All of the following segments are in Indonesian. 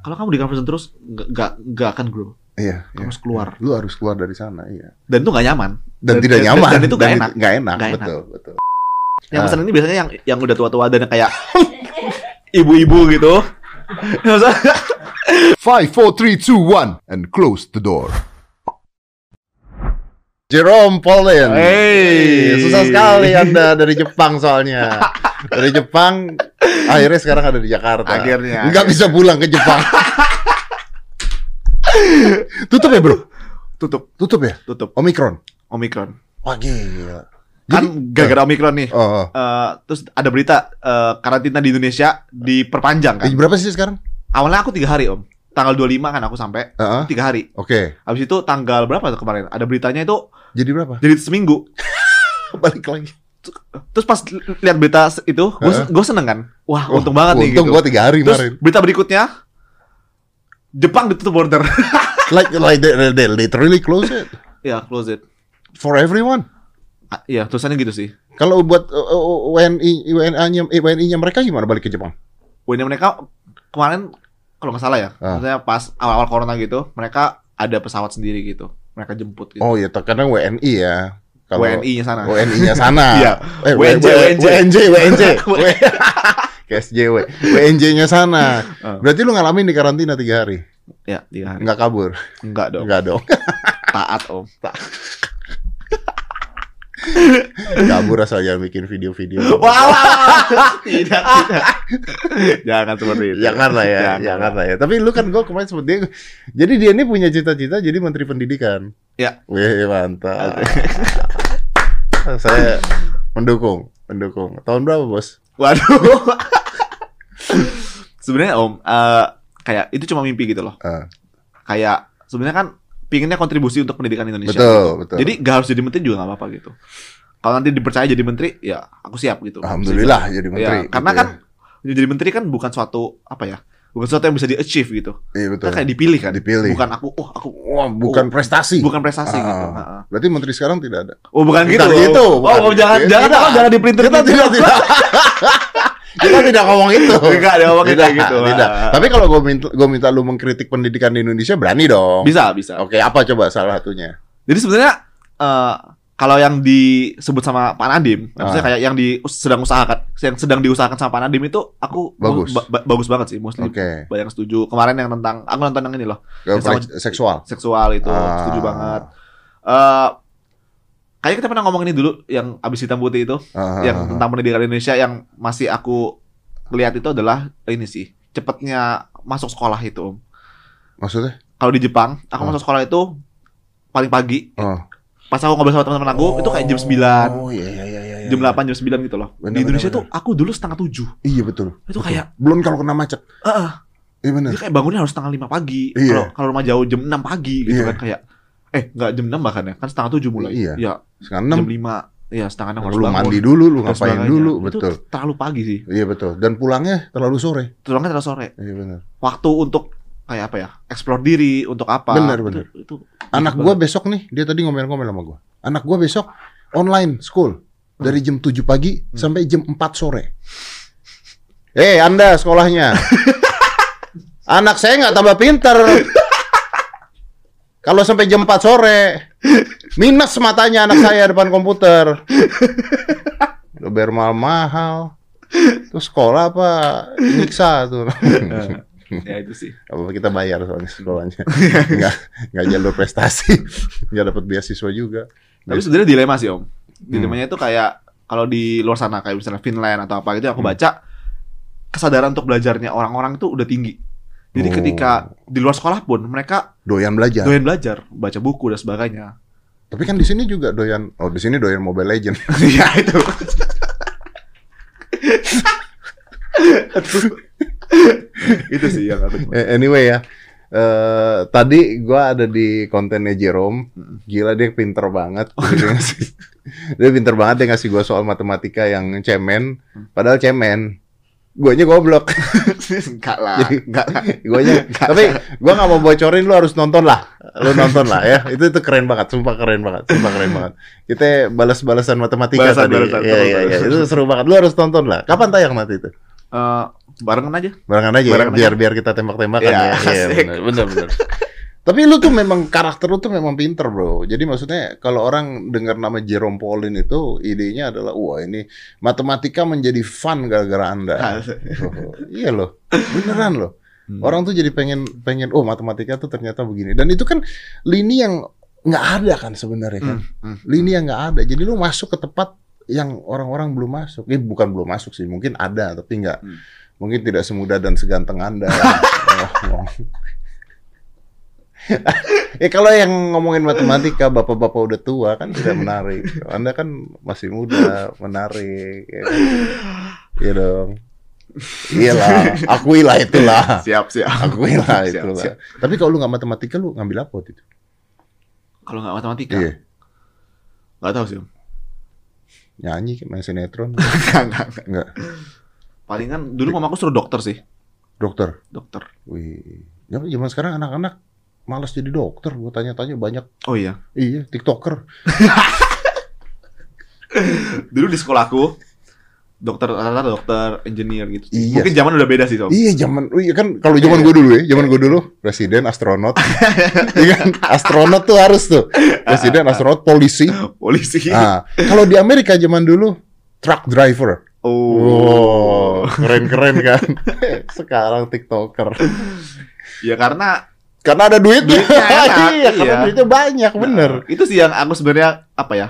kalau kamu di comfort zone terus nggak nggak akan grow. Iya. Kamu iya. harus keluar. Lu harus keluar dari sana, iya. Dan itu nggak nyaman. Dan, tidak nyaman. Dan, itu nggak enak. Nggak enak, enak. betul, betul. Yang Ah. pesan ini biasanya yang yang udah tua-tua dan yang kayak ibu-ibu gitu. Five, four, three, two, one, and close the door. Jerome Paulian. Hey. susah sekali Anda dari Jepang soalnya. Dari Jepang, akhirnya sekarang ada di Jakarta. Akhirnya. Nggak bisa pulang ke Jepang. Tutup ya bro? tutup, Tutup ya? tutup. Omikron. Omikron. Wah gila. Kan gara-gara Omikron nih. Oh, oh. eh, terus ada berita eh, karantina di Indonesia diperpanjang kan. Berapa sih sekarang? Awalnya aku tiga hari om. Tanggal 25 kan aku sampai Heeh. tiga hari. Oke. Habis itu tanggal berapa tuh kemarin? Ada beritanya itu Jadi berapa? jadi seminggu. Balik lagi. Terus pas li- lihat berita itu, gue gue seneng kan. Wah Wah, untung banget nih Untung gitu. gua tiga hari Terus kemarin. berita berikutnya, Jepang ditutup border. Like, like they, they literally close it ya close it. for everyone. Ah, Iya tulisannya gitu sih. Kalau buat uh, uh, WNI WNA-nya eh, WNI-nya mereka gimana balik ke Jepang? Wah mereka kemarin kalau nggak salah ya, Ah. maksudnya pas awal-awal corona gitu, mereka ada pesawat sendiri gitu. Mereka jemput gitu. Oh iya, karena WNI ya. Kalau WNI-nya sana. WNI-nya sana. Iya. Eh, WNJ, WNJ. WNJ, WNJ. KSJW. WNJ-nya sana. Ah. Berarti lu ngalamin di karantina tiga hari? Ya, tiga hari. Nggak kabur? Enggak dong. Nggak dong. Taat om. Kabur asal jangan bikin video-video. Wah, tidak, tidak. Jangan seperti itu. Jangan lah ya, Jangan. jangan lah ya. Tapi lu kan gue kemarin sebut dia. Jadi dia ini punya cita-cita jadi menteri pendidikan. Ya. Wih mantap. Saya mendukung, mendukung. Tahun berapa bos? Waduh. sebenarnya om, eh, kayak itu cuma mimpi gitu loh. Ah. Kayak sebenarnya kan pinginnya kontribusi untuk pendidikan Indonesia. Betul, gitu. betul. Jadi gak harus jadi menteri juga nggak apa-apa gitu. Kalau nanti dipercaya jadi menteri, ya aku siap gitu. Alhamdulillah jadi Ya, menteri. karena gitu kan jadi menteri kan bukan suatu apa ya? Bukan sesuatu yang bisa di-achieve gitu. ya. Iya betul. Kan kayak dipilih kan. Dipilih. Bukan aku, oh aku Wah, bukan prestasi. bukan prestasi Ah. gitu. Heeh. Berarti menteri sekarang tidak ada. Oh bukan Bukan gitu. gitu, Oh, bukan. oh, jangan Tidak. jangan jangan, jangan diprinter Kita tidak tidak. Kita tidak ngomong itu. Enggak ada ngomong tidak, kayak gitu. Tidak. Ah. Tapi kalau gue minta, gue minta lu mengkritik pendidikan di Indonesia berani dong. Bisa, bisa. Oke, apa coba salah satunya? Jadi sebenarnya eh, kalau yang disebut sama Pak Nadim, maksudnya Ah. kayak yang di sedang usahakan, yang sedang diusahakan sama Pak Nadim itu aku Bagus. ba- ba- bagus banget sih, mostly Oke. banyak setuju. Kemarin yang tentang aku nonton yang ini loh, Yang sama- seksual. seksual itu Ah. setuju banget. Eh kayaknya kita pernah ngomong ini dulu yang abis hitam putih itu, Ah, yang ah, tentang pendidikan Indonesia yang masih aku lihat itu adalah ini sih, cepatnya masuk sekolah itu. Om. Maksudnya? Kalau di Jepang, aku Ah. masuk sekolah itu paling pagi. Oh. Pas aku ngobrol sama teman-teman aku, itu kayak jam 9. Oh iya iya iya iya. jam 8 jam 9 gitu loh. Bener, di Indonesia bener, tuh aku dulu setengah tujuh. Iya betul. Itu Betul. kayak belum kalau kena macet. Heeh. Iya benar. Dia kayak bangunnya harus setengah lima pagi. Iya. Kalau kalau rumah jauh jam 6 pagi gitu Iya. kan kayak eh nggak jam 6 bahkan ya. Kan setengah tujuh mulai. Iya. Ya, Sekarang jam 6 5. Ya, setengah 6 harus lu bangun. mandi dulu, lu ngapain sebagainya. dulu, Itu betul. terlalu pagi sih. Iya betul. Dan pulangnya terlalu sore. Tulangnya terlalu sore. Iya benar. Waktu untuk kayak apa ya? Explore diri untuk apa? Bener, Itu- bener. Itu, Anak gua besok nih, dia tadi ngomel-ngomel sama gua. Anak gua besok online school dari jam 7 pagi Hmm. sampai jam 4 sore. Eh, Anda sekolahnya. Anak saya nggak tambah pinter. Kalau sampai jam 4 sore, minus matanya anak saya depan komputer. Udah bayar mahal-mahal. Terus sekolah apa? Nyiksa tuh. ya itu sih. apa kita bayar soalnya sekolahnya nggak nggak jalur prestasi nggak dapat beasiswa juga Tapi sebenarnya dilema sih om. Hmm. Dilemanya itu kayak kalau di luar sana kayak misalnya Finland atau apa gitu aku Hmm. baca kesadaran untuk belajarnya orang-orang itu udah tinggi. Jadi Oh. ketika di luar sekolah pun mereka doyan belajar. doyan belajar, baca buku dan sebagainya. tapi kan di sini juga doyan oh di sini doyan Mobile Legend. Iya itu. itu sih yang aku Eh, anyway ya eh tadi gua ada di kontennya Jerome. Gila dia pinter banget. Dia ngasih dia pinter banget dia ngasih gua soal matematika yang cemen. Padahal cemen guanya goblok enggak lah, enggak lah. guanya tapi gua nggak mau bocorin lu harus nonton lah lu nonton lah ya itu itu keren banget sumpah keren banget sumpah keren banget kita balas-balasan matematika tadi Balasan-balasan, iya iya iya betul, betul. itu seru banget lu harus tonton lah kapan tayang nanti itu Eh, barengan aja. Barengan aja ya, Barengan biar biar kita tembak-tembakan Iya, ya. Iya, asik. benar, benar, benar. Tapi lu tuh memang karakter lu tuh memang pinter, Bro. Jadi maksudnya kalau orang dengar nama Jerome Pauline itu idenya adalah wah ini matematika menjadi fun gara-gara Anda. Oh, iya loh. Beneran loh. Hmm. Orang tuh jadi pengen pengen oh matematika tuh ternyata begini. Dan itu kan lini yang nggak ada kan sebenarnya kan. Hmm, hmm. Lini yang nggak ada. Jadi lu masuk ke tempat yang orang-orang belum masuk. Eh bukan belum masuk sih, mungkin ada tapi nggak Hmm. mungkin tidak semudah dan seganteng Anda. Ya kalau yang ngomongin matematika bapak-bapak udah tua kan tidak menarik. Anda kan masih muda, menarik. Ya, kan? Iya dong. Iyalah, akuilah itulah. Siap, siap. Akuilah Siap, itulah. siap. Tapi kalau lu nggak matematika lu ngambil apa waktu itu? Kalau nggak matematika, Iya. nggak tahu sih. Nyanyi main sinetron. Nggak, nggak, nggak. Enggak. Palingan dulu mamaku suruh dokter sih, Dokter. dokter. Wih. Ya, zaman sekarang anak-anak malas jadi dokter. Gue tanya-tanya banyak. Oh iya, Iya, TikToker. dulu di sekolahku dokter rata-rata dokter, engineer gitu. Iya. Mungkin zaman udah beda sih, Tom. Iya, zaman oh iya kan kalau zaman gue dulu ya, zaman gue dulu presiden astronot. Iya kan? Astronot tuh harus tuh. Presiden astronot polisi. Polisi. Nah, kalau di Amerika zaman dulu truck driver. Oh. Wow, keren-keren kan. Sekarang TikToker. Ya karena Karena ada duitnya. Duitnya enak, iya, karena iya. duitnya banyak, bener. Nah, itu sih yang aku sebenarnya apa ya?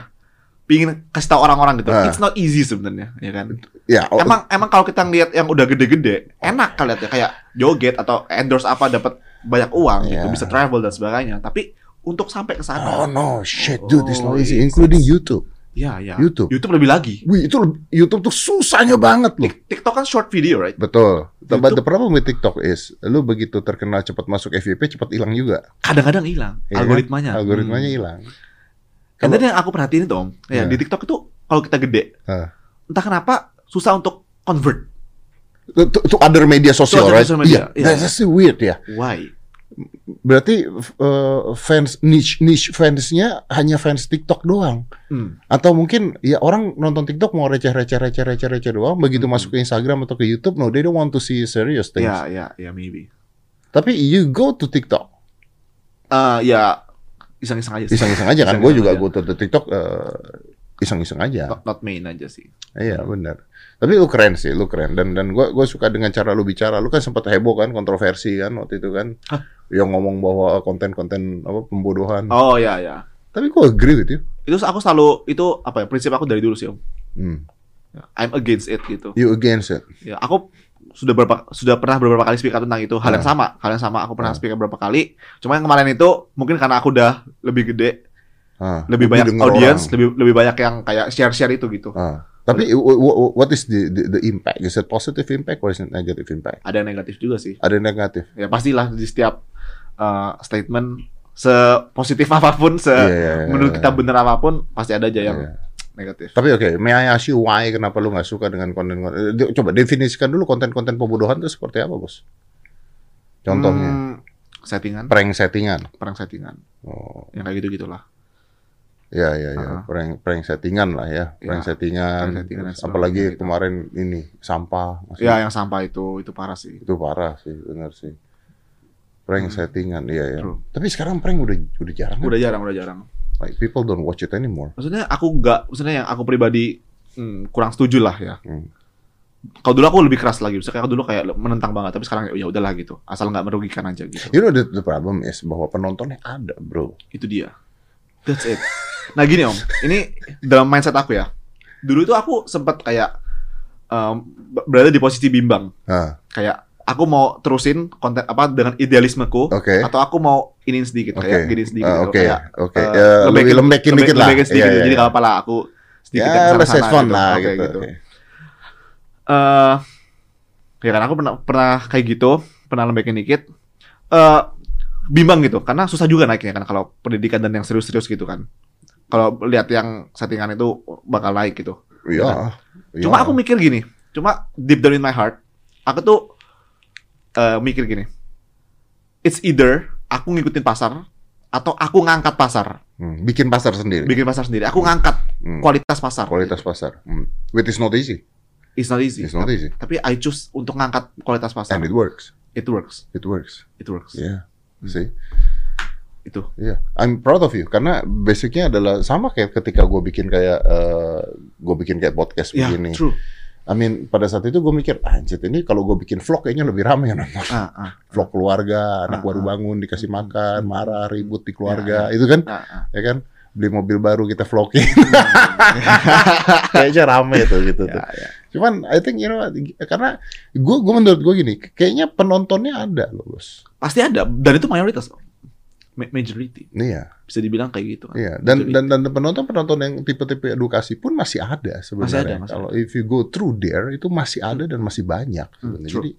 Pingin kasih tahu orang-orang gitu. Ah. It's not easy sebenarnya, ya kan? Ya, oh, Emang emang kalau kita ngeliat yang udah gede-gede, enak kali ya kayak joget atau endorse apa dapat banyak uang gitu, Iya. bisa travel dan sebagainya. Tapi untuk sampai ke oh sana, no, shit, dude, it's Oh, not easy, it's- including YouTube. Ya ya. YouTube. YouTube lebih lagi. Wih, itu YouTube tuh susahnya banget loh. Tik- TikTok kan short video, right? Betul. But YouTube- the problem with TikTok is, lu begitu terkenal cepat masuk FYP, cepat hilang juga. Kadang-kadang hilang Iya kan? algoritmanya. Algoritmanya Hmm. hilang. Dan tadi yang aku perhatiin itu, Om, ya, Iya. di TikTok itu kalau kita gede, Hah. entah kenapa susah untuk convert. To, to- other media sosial, other right? Iya, iya. that's so weird ya. Why? Berarti uh, fans niche niche fansnya hanya fans TikTok doang. Hmm. Atau mungkin ya orang nonton TikTok mau receh receh receh receh receh doang. Begitu Hmm. masuk ke Instagram atau ke YouTube, no, they don't want to see serious things. Ya, ya, ya, maybe. Tapi you go to TikTok, Eh, ya iseng-iseng aja iseng-iseng aja kan. Gue juga aja. go to TikTok uh, iseng-iseng aja. Not, not main aja sih. Iya benar. Tapi lu keren sih, lu keren dan dan gua gua suka dengan cara lu bicara. Lu kan sempat heboh kan, kontroversi kan waktu itu kan. Hah? Yang ngomong bahwa konten-konten apa pembodohan. Oh ya ya. Tapi gua agree with you. Itu aku selalu itu apa ya prinsip aku dari dulu sih om. Hmm. I'm against it gitu. You against it. Ya aku sudah berapa sudah pernah beberapa kali speak up tentang itu hal yang Ah. sama hal yang sama aku pernah Ah. speak up beberapa kali cuma yang kemarin itu mungkin karena aku udah lebih gede Ah, lebih banyak audience orang. lebih lebih banyak yang kayak share share itu gitu Ah. Tapi what is the, the the impact? Is it positive impact or is it negative impact? ada yang negatif juga sih Ada negatif. ya pastilah di setiap uh, statement sepositif apa pun se Iya, iya, iya, menurut iya. kita bener apa pun pasti ada aja yang Iya. negatif Tapi oke, may I ask you why kenapa lu nggak suka dengan konten konten? Coba definisikan dulu konten-konten pembodohan itu seperti apa, Bos? Contohnya, Hmm, settingan prank settingan. perang settingan Oh, yang kayak gitu gitulah ya ya ya, Ah. prank prank settingan lah ya, prank Ya, settingan. prank settingan Terus apalagi gitu. kemarin ini sampah, Masih- ya yang sampah itu itu parah sih itu parah sih, benar sih. Prank Hmm. settingan, iya ya. True. Tapi sekarang prank udah udah jarang. kan? udah jarang udah jarang Like people don't watch it anymore. maksudnya aku nggak maksudnya yang aku pribadi hmm, kurang setuju lah ya Hmm. kalau dulu aku lebih keras lagi misalnya aku dulu kayak menentang banget tapi sekarang ya udahlah gitu asal nggak merugikan aja gitu You know the, the problem is bahwa penontonnya ada, bro. itu dia that's it nah gini om ini dalam mindset aku ya dulu itu aku sempat kayak um, ber- berada di posisi bimbang Ah, kayak aku mau terusin konten apa dengan idealismeku Oke. atau aku mau ini sedikit Oke. kayak gini sedikit Ah, gitu. Oke, kayak oke. eh, Ya, lebih lembekin dikit lah. lembekin sedikit Iya, iya, jadi iya. kalau apa lah aku sedikit have ke sana-sana fun gitu. lah Oke, gitu. gitu. Oke. eh ya kan aku pernah pernah kayak gitu pernah lembekin dikit eh bimbang gitu karena susah juga naiknya kan kalau pendidikan dan yang serius-serius gitu kan kalau lihat yang settingan itu bakal naik gitu Iya. iya. cuma aku mikir gini cuma deep down in my heart aku tuh eh, mikir gini it's either aku ngikutin pasar atau aku ngangkat pasar Hmm, bikin pasar sendiri. bikin pasar sendiri aku ngangkat Hmm, kualitas pasar kualitas pasar. Hmm. Which is not easy. It's not easy. It's not easy. Tapi I choose untuk ngangkat kualitas pasar. And it works. It works. It works. It works. Yeah. Hmm. See? Itu. Iya, I'm proud of you karena basicnya adalah sama kayak ketika gue bikin kayak eh gue bikin kayak podcast Ya, begini. true. I mean pada saat itu gue mikir, anjir ini kalau gue bikin vlog kayaknya lebih ramai yang nonton. Ah, ah, Vlog keluarga, anak Ah, baru ah. bangun dikasih makan, marah, ribut di Ya, keluarga, itu kan, ah, ah. ya kan? Beli mobil baru kita vlogging, kayaknya rame tuh gitu tuh. Ya, ya. Cuman I think you know karena gue gue menurut gue gini, kayaknya penontonnya ada loh bos. Pasti ada dan itu mayoritas. Ma- Majority. Iya. Bisa dibilang kayak gitu kan. Iya, dan Majority. dan dan penonton-penonton yang tipe-tipe edukasi pun masih ada sebenarnya. Masih ada, masih Kalau if you go through there itu masih ada dan masih banyak Hmm, true. Jadi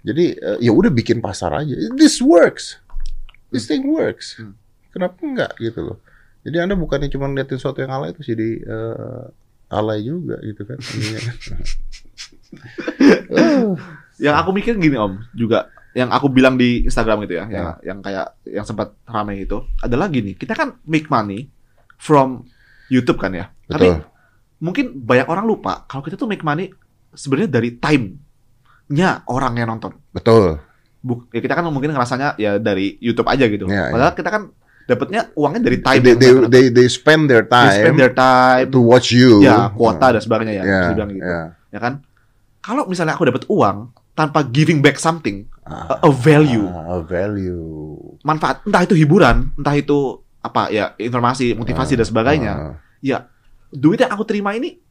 jadi eh, ya udah bikin pasar aja. This works. This thing works. Hmm. Kenapa enggak gitu loh. Jadi Anda bukannya cuma ngeliatin sesuatu yang alay itu jadi eh, alay juga gitu kan. Kan. Uh, Yang aku mikir gini Om, juga yang aku bilang di Instagram gitu ya, yang Ya. yang kayak yang sempat ramai itu adalah gini, kita kan make money from YouTube kan ya. Tapi Betul. mungkin banyak orang lupa kalau kita tuh make money sebenarnya dari time-nya orang yang nonton. Betul. Buk, ya kita kan mungkin ngerasanya ya dari YouTube aja gitu. Ya, Padahal kita kan dapatnya uangnya dari time They, they, they, they spend their They time spend their time, to watch you. ya kuota dan sebagainya ya, dibilang gitu. ya. Ya kan? Kalau misalnya aku dapat uang tanpa giving back something, Ah, a, a value, ah, a value. manfaat, entah itu hiburan, entah itu apa ya informasi, motivasi dan sebagainya. Ah. Ya, duit yang aku terima ini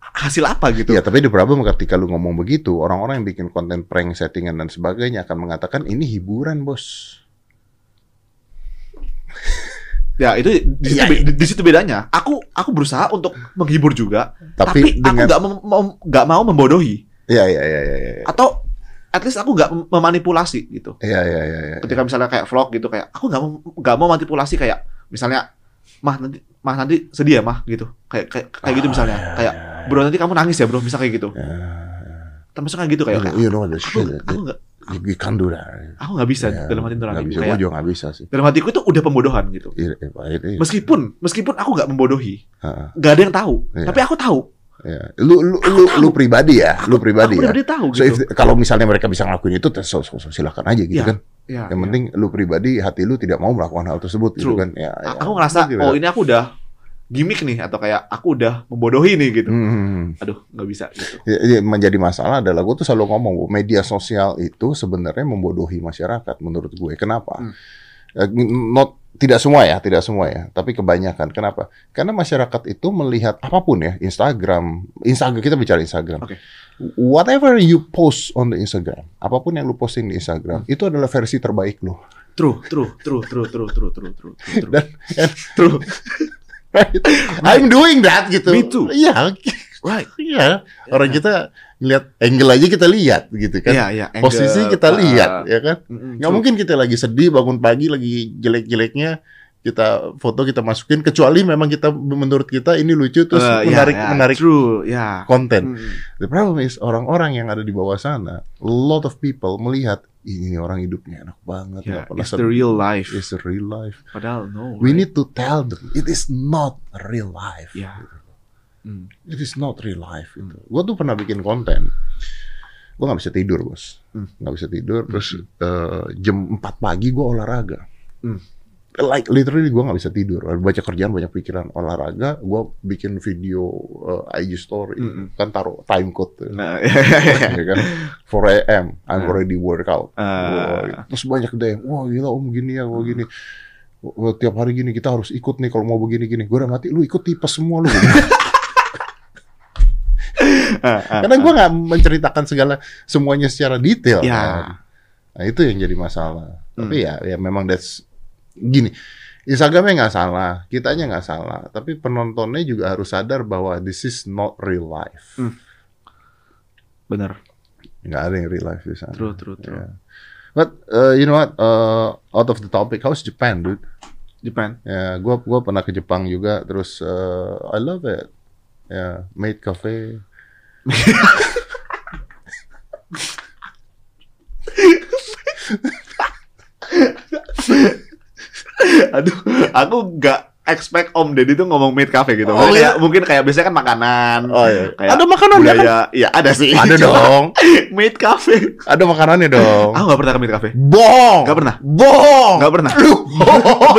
hasil apa gitu? Ya, tapi di problem ketika lu ngomong begitu, orang-orang yang bikin konten prank, settingan dan sebagainya akan mengatakan ini hiburan, bos. Ya itu di situ, Ya, be- di, situ bedanya. Aku aku berusaha untuk menghibur juga, Tapi, tapi, dengan aku nggak mem- mem- nggak mau membodohi ya ya ya ya ya. atau at least aku nggak mem- memanipulasi gitu. Ya ya ya ya. Ketika misalnya kayak vlog gitu kayak aku nggak mau nggak mau manipulasi kayak misalnya mah nanti mah nanti sedih ya mah gitu kayak kayak, kayak gitu misalnya Ah, kayak ya, bro nanti kamu nangis ya bro bisa kayak gitu ya. termasuk kayak gitu kayak, kayak You know the aku shit. aku nggak You can't do that. aku nggak bisa Ya, dalam hati nurani nggak bisa. kayak Gue juga nggak bisa sih. dalam hatiku itu udah pembodohan gitu Iya, iya, iya. meskipun meskipun aku nggak membodohi Ha, nggak ada yang tahu Iya. tapi aku tahu ya. Lu lu lu, lu pribadi ya, lu pribadi aku ya. pribadi tahu So gitu if, kalau misalnya mereka bisa ngelakuin itu, so, so, so, silakan aja gitu Ya, kan. ya, Yang ya. penting lu pribadi hati lu tidak mau melakukan hal tersebut gitu True. kan. Ya, ya. aku ngerasa Gitu. oh ini aku udah gimmick nih atau kayak aku udah membodohi nih gitu Hmm. aduh nggak bisa gitu Ya, ya, menjadi masalah adalah gue tuh selalu ngomong media sosial itu sebenarnya membodohi masyarakat menurut gue. Kenapa? Hmm. Eh, Not tidak semua ya, tidak semua ya, tapi kebanyakan. Kenapa? Karena masyarakat itu melihat apa pun ya, Instagram, Instagram kita bicara Instagram. Okay. Whatever you post on the Instagram, apa pun yang lu posting di Instagram, hmm. itu adalah versi terbaik lu. True, true, true, true, true, true, true, true. true. Dan, and, true. right? I'm doing that gitu. Me too. Iya. Yeah right iya. Orang Ya. kita ngeliat angle aja kita lihat gitu kan. Iya. Posisi Angle, kita uh, lihat ya kan. Nggak true. mungkin kita lagi sedih bangun pagi lagi jelek-jeleknya kita foto kita masukin kecuali memang kita menurut kita ini lucu terus Uh, menarik ya, menarik True, ya. konten. Mm. The problem is orang-orang yang ada di bawah sana, a lot of people melihat ini orang hidupnya enak banget, pernah it's the real life. It's the real life. Padahal no. We right? need to tell them it is not real life. Ya. Mm. It is not real life. Gitu. Gue tuh pernah bikin konten. Gue nggak bisa tidur bos, Hmm. nggak bisa tidur. Terus eh, jam 4 pagi gue olahraga. Hmm. Like literally gue nggak bisa tidur. Baca kerjaan banyak pikiran olahraga. Gue bikin video eh, IG story, Mm-mm. kan taruh time code. Nah, ya, kan 4 a.m. I'm Hmm. already workout. Ah. Wah, terus banyak deh, wah gila om gini ya, wah gini. Tiap hari gini kita harus ikut nih kalau mau begini gini. Gue udah mati, lu ikut tipes semua lu. Karena gue nggak menceritakan segala semuanya secara detail. Ya. kan. Nah itu yang jadi masalah. Hmm. Tapi ya, ya memang that's gini. Instagramnya nggak salah, kitanya nggak salah, tapi penontonnya juga harus sadar bahwa this is not real life. Hmm. Bener. Nggak ada yang real life di sana. True, true, true. Yeah. But uh, you know what? Uh, out of the topic, how's Japan, dude? Japan. Ya, gua gua pernah ke Jepang juga, terus uh, I love it. Ya, Maid Cafe. Aduh, aku nggak expect Om Deddy tuh ngomong maid cafe gitu. Oh, iya? kayak, mungkin kayak biasanya kan makanan. Oh iya. Kayak Ada makanan ya? budaya. Iya, ada sih. Ada dong. Maid cafe. Ada makanannya dong. Aku gak pernah ke maid cafe. Bohong. Gak pernah. Bohong. Gak pernah. Lu bohong.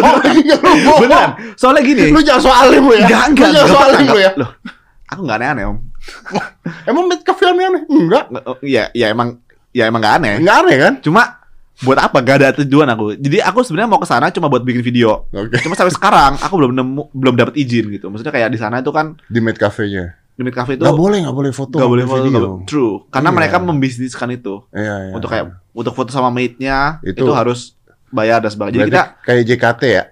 Beneran. Soalnya gini. Lu jangan soalin lu ya. Enggak, enggak. Lu jangan soalin lu ya. Loh, aku gak aneh-aneh, Om. Emang mid cafe aneh-aneh? Enggak. Nggak- oh, Iya, ya emang ya emang gak aneh. Enggak aneh kan? Cuma buat apa? Gak ada tujuan aku. Jadi aku sebenarnya mau ke sana cuma buat bikin video. Oke. Cuma sampai sekarang aku belum nemu belum dapat izin gitu. Maksudnya kayak di sana itu kan Di mid cafe-nya. di Mid Cafe itu Nggak boleh, nggak boleh foto. nggak boleh foto, video. boleh- true. Karena Iya. mereka membisniskan itu Iya, iya. untuk kayak untuk foto sama maidnya itu, Itu- harus bayar dan sebagainya. Jadi kita kayak JKT ya?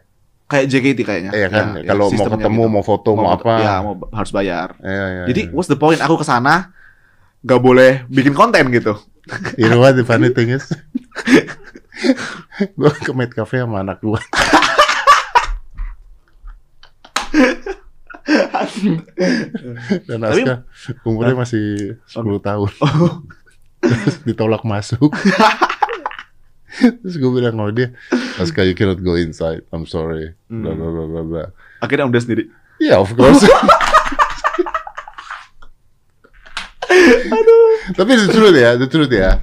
Kayak JKT kayaknya. Iya kan? Ya, ya, Kalau mau sistemnya ketemu, gitu. mau foto, mau, apa? Ya, mau harus bayar. Iya, iya. Jadi iya. what's the point aku ke sana nggak boleh bikin konten gitu. You know what the funny thing is? gue ke Made Cafe sama anak gue. Dan Tapi- Aska umurnya masih 10 tahun. Terus ditolak masuk. Terus gue bilang sama dia, Aska you cannot go inside. I'm sorry. Bla bla bla bla bla. Akhirnya udah sendiri. Yeah, of course. Tapi the truth ya, the truth ya.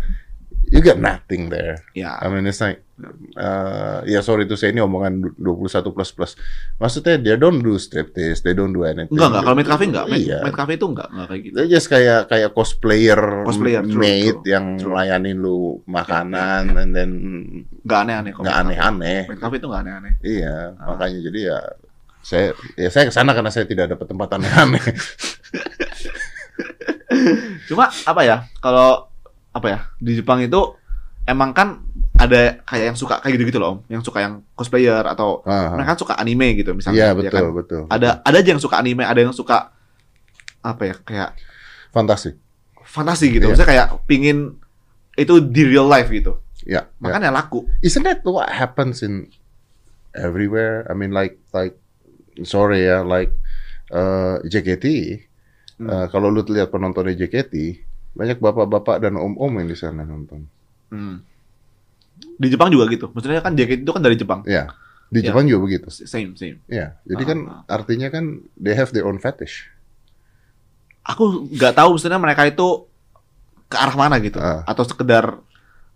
You get nothing there. Ya. I mean it's like uh, ya sorry to say ini omongan 21 plus plus. Maksudnya they don't do striptease, they don't do anything. Enggak enggak kalau Mid Cafe enggak. Iya. Mid Cafe itu enggak enggak kayak gitu. They just kayak kayak cosplayer, Cosplayer, true, maid true, yang true. melayanin lu makanan and then Enggak aneh-aneh kok. nggak Mid Cafe. aneh-aneh. Mid Cafe itu enggak aneh-aneh. Iya, Ah. makanya jadi ya saya ya saya ke sana karena saya tidak dapat tempat aneh-aneh. Cuma apa ya? Kalau apa ya? Di Jepang itu emang kan ada kayak yang suka kayak gitu-gitu loh, Om. Yang suka yang cosplayer atau Ah, ah. mereka kan suka anime gitu misalnya. Iya ya betul kan? betul. Ada ada aja yang suka anime, ada yang suka apa ya? Kayak Fantasi. fantasi gitu. Iya. Maksudnya kayak pingin itu di real life gitu. Ya. ya. Makanya laku. Isn't that what happens in everywhere? I mean, like, like, sorry ya, like uh, JKT. Hmm. uh, kalau lu lihat penontonnya JKT, banyak bapak-bapak dan om-om yang di sana nonton. Hmm. Di Jepang juga gitu. Maksudnya kan JKT itu kan dari Jepang. Ya, di Ya. Jepang juga begitu. Same, same. Ya, jadi Ah, kan ah. artinya kan they have their own fetish. Aku nggak tahu maksudnya mereka itu ke arah mana gitu. Ah. Atau sekedar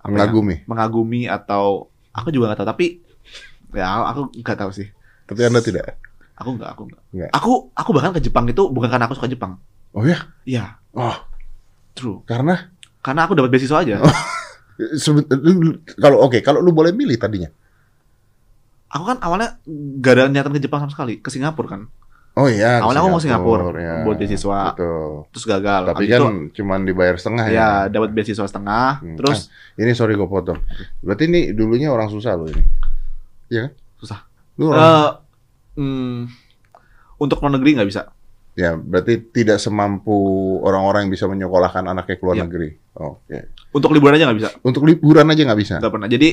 ya, Mengagumi. mengagumi atau aku juga nggak tahu. Tapi ya aku nggak tahu sih. Tapi anda tidak. Aku nggak, aku nggak. Nggak. Aku aku bahkan ke Jepang itu bukan karena aku suka Jepang. Oh ya? Iya, Oh, true. karena Karena aku dapat beasiswa aja. lu- kalau oke, kalau lu boleh milih tadinya. Aku kan awalnya gak ada niatan ke Jepang sama sekali, ke Singapura kan. Oh iya. Awalnya aku mau Singapura, ya. buat beasiswa. Betul. Terus gagal. Tapi Habis kan itu, cuman dibayar setengah ya. ya dapat beasiswa setengah. Hmm. Terus Ini sorry gue potong. Berarti ini dulunya orang susah loh ini. Iya kan? susah. Lu orang, Eh, hmm, untuk luar negeri nggak bisa. Ya berarti tidak semampu orang-orang yang bisa menyekolahkan anaknya ke luar Iya. negeri. Oke. Untuk liburan aja nggak bisa. Untuk liburan aja nggak bisa. Nggak pernah. Jadi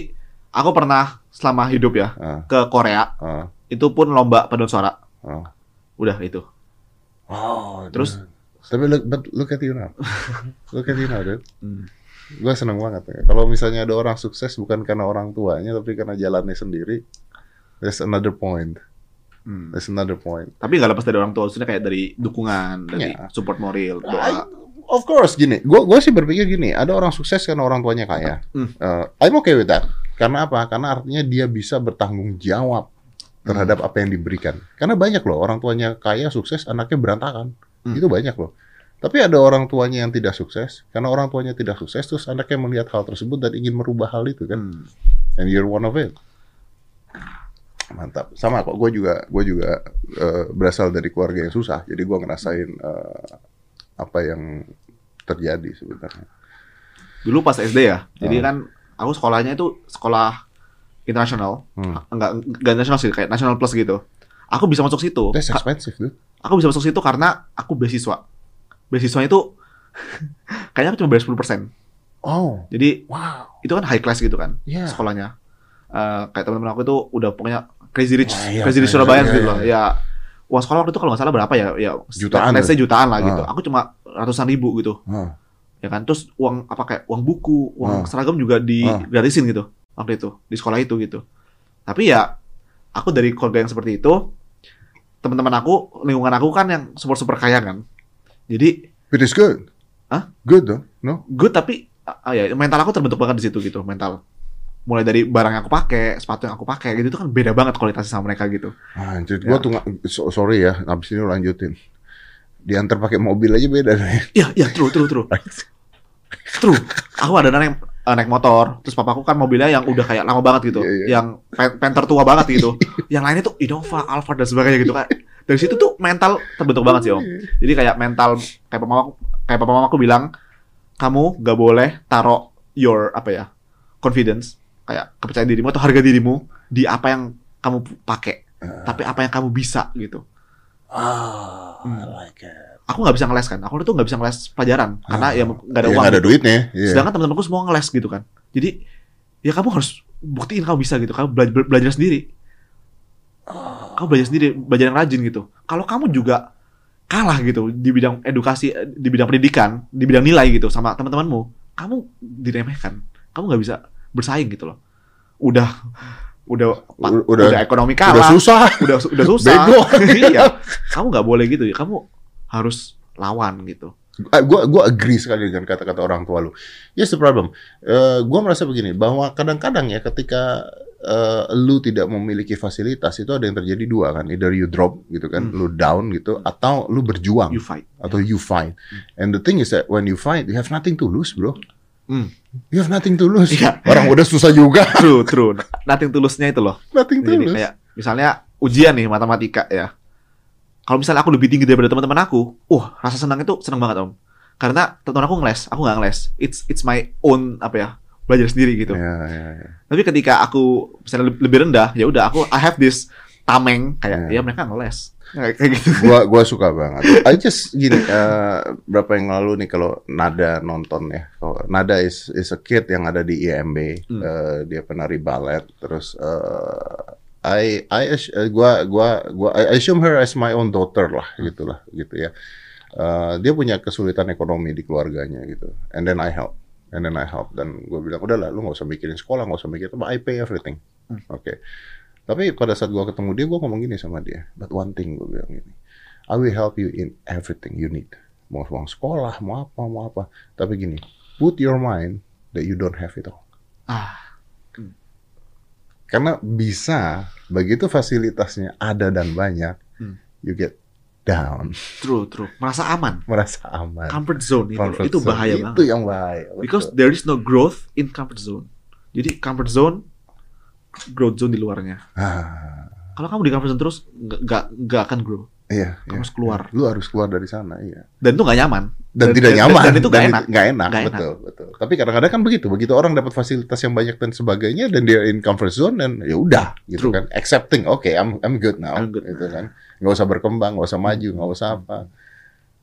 aku pernah selama hidup ya Ah, ke Korea. ah, Itu pun lomba paduan suara. ah. Udah itu. Oh, Terus? dude. Tapi look, but look at you now. look at you now, dude. Hmm. Gue seneng banget. ya. Kalau misalnya ada orang sukses bukan karena orang tuanya, tapi karena jalannya sendiri. There's another point. Hmm. There's another point. Tapi nggak lepas dari orang tua. Maksudnya kayak dari dukungan, dari Ya. support moral, I- doa. of course gini, gue gue sih berpikir gini, ada orang sukses karena orang tuanya kaya. Hmm. Uh, I'm okay with that. Karena apa? Karena artinya dia bisa bertanggung jawab terhadap apa yang diberikan. Karena banyak loh orang tuanya kaya sukses, anaknya berantakan. Hmm. Itu banyak loh. Tapi ada orang tuanya yang tidak sukses, karena orang tuanya tidak sukses, terus anaknya melihat hal tersebut dan ingin merubah hal itu kan. Hmm. And you're one of it. Mantap. Sama kok. Gue juga, gue juga eh, berasal dari keluarga yang susah. Jadi gue ngerasain eh, apa yang terjadi sebenarnya. Dulu pas SD ya. Jadi Ah. kan aku sekolahnya itu sekolah internasional. Hmm. Enggak enggak nasional sih, kayak nasional plus gitu. Aku bisa masuk situ. That's expensive, dude. Aku bisa masuk situ karena aku beasiswa. Beasiswanya itu kayaknya aku cuma bayar 10%. Oh, Jadi wow. itu kan high class gitu kan Iya. sekolahnya. Eh, kayak teman-teman aku itu udah pokoknya crazy rich, Wah, iya, crazy rich iya, Surabaya iya, gitu iya. loh. Ya uang sekolah waktu itu kalau nggak salah berapa ya? Ya Jutaan let's say jutaan lah Ah. gitu. Aku cuma ratusan ribu gitu. Ah. Ya kan. Terus uang apa kayak uang buku, uang Ah. seragam juga di Ah. gratisin gitu waktu itu di sekolah itu gitu. Tapi ya aku dari keluarga yang seperti itu teman-teman aku, lingkungan aku kan yang super super kaya kan. Jadi But it's good. Hah? Good though, no? good tapi ah, ya mental aku terbentuk banget di situ gitu mental. Mulai dari barang yang aku pakai, sepatu yang aku pakai gitu itu kan beda banget kualitasnya sama mereka gitu. Anjir, Ya. gua tuh so- sorry ya, habis ini lanjutin. Diantar pakai mobil aja beda nih. Iya, iya, true, true, true. True. Aku ada naik eh, naik motor, terus papaku kan mobilnya yang udah kayak lama banget gitu, Iya, iya. yang pen- Panther tua banget gitu. yang lainnya tuh Innova, Alphard dan sebagainya gitu kan. Dari situ tuh mental terbentuk banget sih om. Jadi kayak mental kayak papa mamaku, kayak papa mamaku bilang, kamu gak boleh taruh your apa ya confidence, kayak kepercayaan dirimu atau harga dirimu di apa yang kamu pakai, tapi apa yang kamu bisa gitu. Ah, Hmm. I like it. Aku nggak bisa ngeles kan, aku tuh nggak bisa ngeles pelajaran karena ya nggak ada Ya, uang. nggak ada gitu. duitnya. Iya. Sedangkan teman-temanku semua ngeles gitu kan. Jadi ya kamu harus buktiin kamu bisa gitu. Kamu bela- bela- belajar sendiri. Kamu belajar sendiri, belajar yang rajin gitu. Kalau kamu juga kalah gitu di bidang edukasi, di bidang pendidikan, di bidang nilai gitu sama teman-temanmu, kamu diremehkan. Kamu nggak bisa bersaing gitu loh. Udah udah udah, udah- ekonomi Udah kalah, susah. udah udah susah. Bego. iya. Kamu nggak boleh gitu ya. Kamu harus lawan gitu. Ah, gua gua agree sekali dengan kata-kata orang tua lu. Yes, the problem. Eh, gua merasa begini bahwa kadang-kadang ya ketika eh, lu tidak memiliki fasilitas itu ada yang terjadi dua kan, either you drop gitu kan, Hmm. lu down gitu, atau lu berjuang You fight. atau you fight. And the thing is that when you fight, you have nothing to lose, bro. Hmm. You have nothing to lose. Iya. Orang udah susah juga, True, true. Nothing tulusnya itu loh. nothing to Jadi lose. kayak misalnya ujian nih matematika ya. Kalau misalnya aku lebih tinggi daripada teman-teman aku, uh rasa senang itu senang banget om. Karena teman aku ngeles, aku nggak ngeles. It's it's my own apa ya belajar sendiri gitu. Ya, ya, ya. Tapi ketika aku misalnya lebih, rendah, ya udah aku I have this tameng kayak Ya. ya mereka ngeles kayak gitu. gua gua suka banget. I just gini eh, berapa yang lalu nih kalau Nada nonton ya. Kalau Nada is is a kid yang ada di IMB. Hmm. Eh, dia penari balet terus eh, I I gua gua gua I assume her as my own daughter lah gitulah gitu ya. Eh, dia punya kesulitan ekonomi di keluarganya gitu. And then I help. And then I help dan gue bilang udahlah lu nggak usah mikirin sekolah nggak usah mikirin apa I pay everything. Hmm. Oke. Tapi pada saat gua ketemu dia, gua ngomong gini sama dia. But one thing gue bilang gini, I will help you in everything you need. Mau uang sekolah, mau apa, mau apa. Tapi gini, put your mind that you don't have it all. Ah, Karena bisa, begitu fasilitasnya ada dan banyak, Hmm. you get down, true, true. Merasa aman. merasa aman. Comfort zone itu, Comfort itu zone. bahaya Itu banget. yang bahaya. betul. Because there is no growth in comfort zone. Jadi comfort zone, growth zone di luarnya. Ah, Kalau kamu di comfort zone terus nggak nggak akan grow. iya, Kamu iya. harus keluar. Lu harus keluar dari sana, iya. Dan itu nggak nyaman. dan, Dan- tidak dan- nyaman dan itu nggak enak. nggak enak, enak. betul betul tapi kadang-kadang kan begitu begitu orang dapat fasilitas yang banyak dan sebagainya dan dia in comfort zone dan ya udah gitu True. kan accepting oke I'm I'm good now I'm good gitu kan nggak usah berkembang nggak usah maju nggak usah apa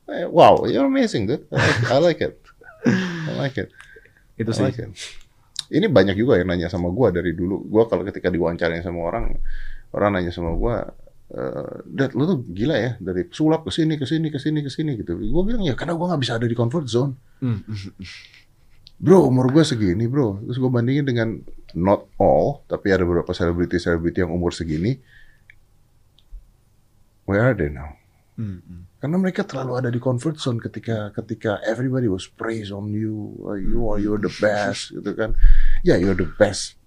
Eh, wow you're amazing dude I like, I like it I like it Itu I sih. like it ini banyak juga yang nanya sama gua dari dulu gua kalau ketika diwawancarain sama orang orang nanya sama gua eh Dad, lu tuh gila ya dari sulap ke sini ke sini ke sini ke sini gitu. Gue bilang ya karena gua nggak bisa ada di comfort zone. Hmm, hmm, Bro, umur gue segini, bro. Terus gue bandingin dengan not all, tapi ada beberapa selebriti-selebriti yang umur segini. Where are they now? hmm, hmm. Karena mereka terlalu ada di comfort zone ketika ketika everybody was praise on you, uh, you are you're the best, gitu kan? Yeah, you're the best.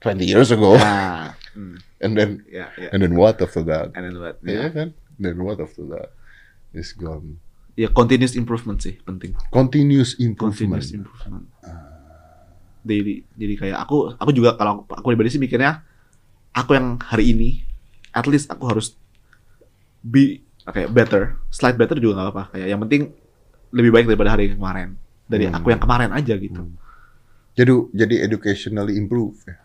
20 years ago, Nah, hmm, and then ya, ya. and then what after that? And then what? Iya Ya. kan? Then what after that? Is gone. ya continuous improvement sih penting. Continuous improvement. Continuous improvement. Daily. Jadi kayak aku aku juga kalau aku pribadi sih mikirnya aku yang hari ini at least aku harus be kayak better, slight better juga nggak apa-apa. Kayak yang penting lebih baik daripada hari kemarin. Dari Hmm. aku yang kemarin aja gitu. Hmm. Jadi jadi educationally improve ya.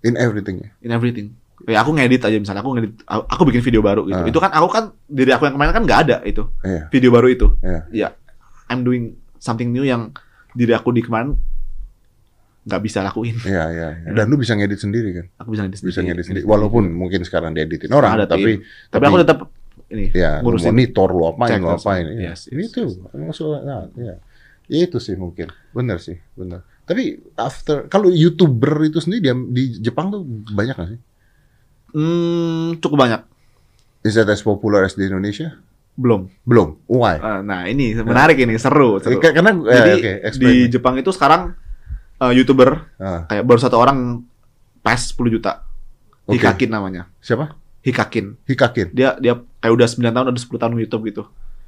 In everything ya. In everything. Kayak aku ngedit aja misalnya aku ngedit aku aku bikin video baru gitu. Ah. Itu kan aku kan diri aku yang kemarin kan nggak ada itu. Iya. Video baru itu. Iya. Ya, I'm doing something new yang diri aku di kemarin nggak bisa lakuin. Iya, iya. iya. Dan lu bisa ngedit sendiri kan? Aku bisa ngedit Bisa sendiri. ngedit sendiri. Walaupun mungkin sekarang dieditin orang, Ada tapi tim. tapi aku tetap ini ya ngurusin. monitor lu apain apain. semua. Iya. Yes, Ini yes, tuh masalah nah, ya. Ya itu sih mungkin. Benar sih, benar. Tapi after kalau YouTuber itu sendiri di, di Jepang tuh banyak gak sih? Hmm, cukup banyak. Is that as popular as di Indonesia? Belum. Belum. Why? Eh, nah ini menarik ini seru. seru. Eh, Karena eh, Jadi oke, di explain. Jepang itu sekarang eh, youtuber Ah, kayak baru satu orang pas 10 juta. Oke. Hikakin namanya. siapa? Hikakin. Hikakin. Dia dia kayak udah 9 tahun udah 10 tahun YouTube gitu.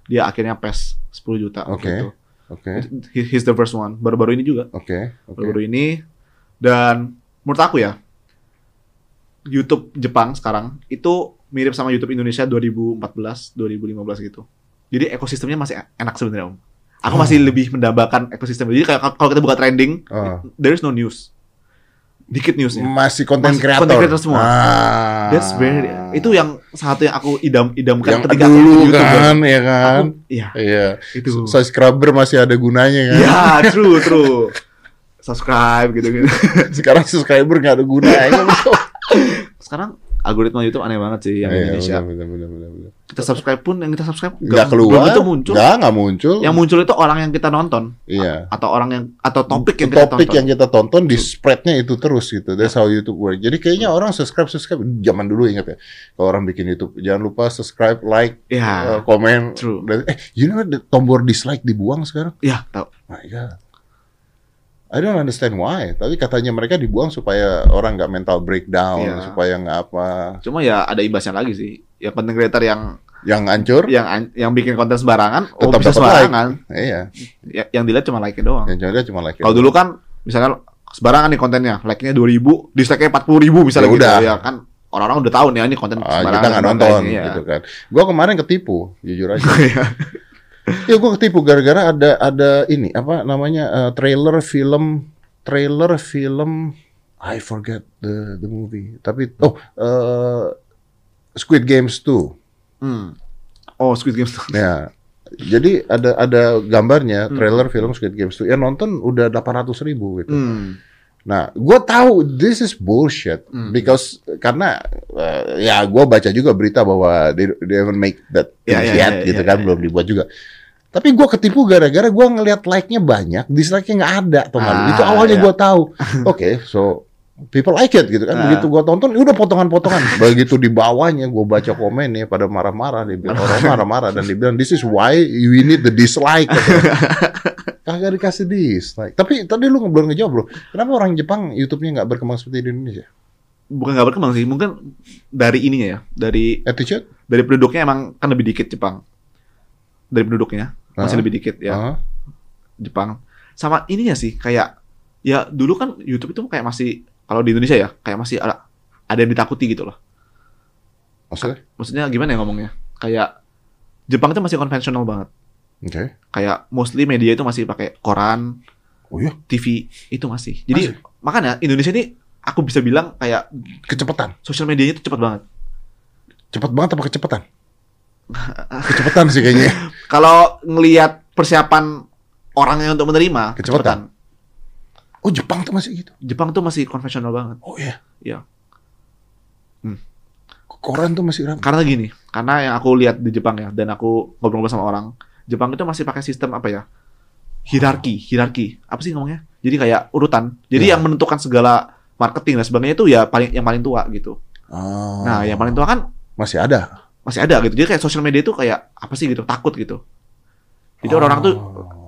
Dia akhirnya PES 10 juta Oke. gitu. Oke. He- He's the first one. Baru-baru ini juga. Oke. Oke. Baru-baru ini dan menurut aku ya YouTube Jepang sekarang itu mirip sama YouTube Indonesia 2014, 2015 gitu. Jadi ekosistemnya masih enak sebenarnya Om. Aku masih lebih mendambakan ekosistem. Jadi kalau kita buka trending, Oh. there is no news. Dikit newsnya. Masih konten kreator. content creator semua. Ah. That's very itu yang satu yang aku idam-idamkan yang ketika aku dulu YouTuber. kan, ya kan? Aku, iya, Iya. itu. Subscriber masih ada gunanya kan? Iya, true, true. Subscribe gitu-gitu. Sekarang subscriber nggak ada gunanya. Sekarang algoritma YouTube aneh banget sih yang Iya, Indonesia. bener, bener, bener, bener. Kita subscribe pun yang kita subscribe Nggak belum keluar. tentu muncul. Nggak, nggak muncul. Yang muncul itu orang yang kita nonton Iya. atau orang yang atau topik yang kita topik tonton. yang kita tonton di spreadnya itu terus gitu. That's how YouTube work. Jadi kayaknya orang subscribe subscribe zaman dulu ingat ya. Kalau orang bikin YouTube jangan lupa subscribe, like, Iya. uh, komen. True. Dan- Eh, you know the tombol dislike dibuang sekarang? Iya, tahu. My God. I don't understand why. Tapi katanya mereka dibuang supaya orang nggak mental breakdown, Iya. supaya nggak apa. Cuma ya ada imbasnya lagi sih. Ya content creator yang Yang hancur, yang an- yang bikin konten sembarangan, oh Tetap bisa dapat like. sembarangan. iya. Ya, yang dilihat cuma like-nya doang. Yang ada cuma like. Kalau dulu kan misalnya sembarangan nih kontennya, like-nya 2000, dislike-nya 40.000 misalnya Ya gitu. udah. Ya kan orang-orang udah tahu nih ah, ini konten Ah, sembarangan. kita nggak nonton ya. gitu kan. Gua kemarin ketipu, jujur aja. Ya gua ketipu gara-gara ada ada ini apa namanya eh, trailer film trailer film I forget the the movie. Tapi oh eh, Squid Games 2. Hmm. Oh, Squid Games. Ya. Jadi ada ada gambarnya Hmm. trailer film Squid Games 2. Ya nonton udah 800 ribu gitu. Hmm. Nah, gue tahu this is bullshit Hmm. because karena eh, ya gue baca juga berita bahwa they, they haven't make that Ya, things ya, yet ya, gitu ya, kan ya. belum dibuat juga. Tapi gue ketipu gara-gara gue ngelihat like-nya banyak, dislike-nya nggak ada tuh Ah, Itu awalnya ya. gue tahu. Oke, so people like it gitu kan. Ah. Begitu gue tonton, udah potongan-potongan. Begitu di bawahnya gue baca komennya pada marah-marah, dia bilang orang marah-marah dan dia bilang this is why we need the dislike. Kagak dikasih dislike. Tapi tadi lu belum ngejawab bro. Kenapa orang Jepang YouTube-nya nggak berkembang seperti di Indonesia? Bukan nggak berkembang sih, mungkin dari ininya ya, dari Attitude? dari penduduknya emang kan lebih dikit Jepang. Dari penduduknya masih Ah. lebih dikit ya Ah, Jepang. Sama ininya sih kayak ya dulu kan YouTube itu kayak masih kalau di Indonesia ya kayak masih ada ada yang ditakuti gitu loh. maksudnya? Maksudnya gimana ya ngomongnya? Kayak Jepang itu masih konvensional banget. Oke. Kayak mostly media itu masih pakai koran, Oh iya, TV itu masih. Jadi Masih? makanya Indonesia ini aku bisa bilang kayak kecepatan. sosial medianya itu cepat banget. Cepat banget apa kecepatan? kecepatan sih kayaknya. Kalau ngelihat persiapan orangnya untuk menerima Kecepatan. kecepatan. Oh Jepang tuh masih gitu. Jepang tuh masih konvensional banget. Oh iya. Iya. Hmm. Koran tuh masih ramai. Karena gini, karena yang aku lihat di Jepang ya, dan aku ngobrol-ngobrol sama orang, Jepang itu masih pakai sistem apa ya? Hierarki, hierarki. Apa sih ngomongnya? Jadi kayak urutan. Jadi Ya. yang menentukan segala marketing dan sebagainya itu ya paling yang paling tua gitu. Oh. Nah, yang paling tua kan masih ada. masih ada gitu. Jadi kayak sosial media itu kayak apa sih gitu, takut gitu. Jadi orang-orang tuh Oh.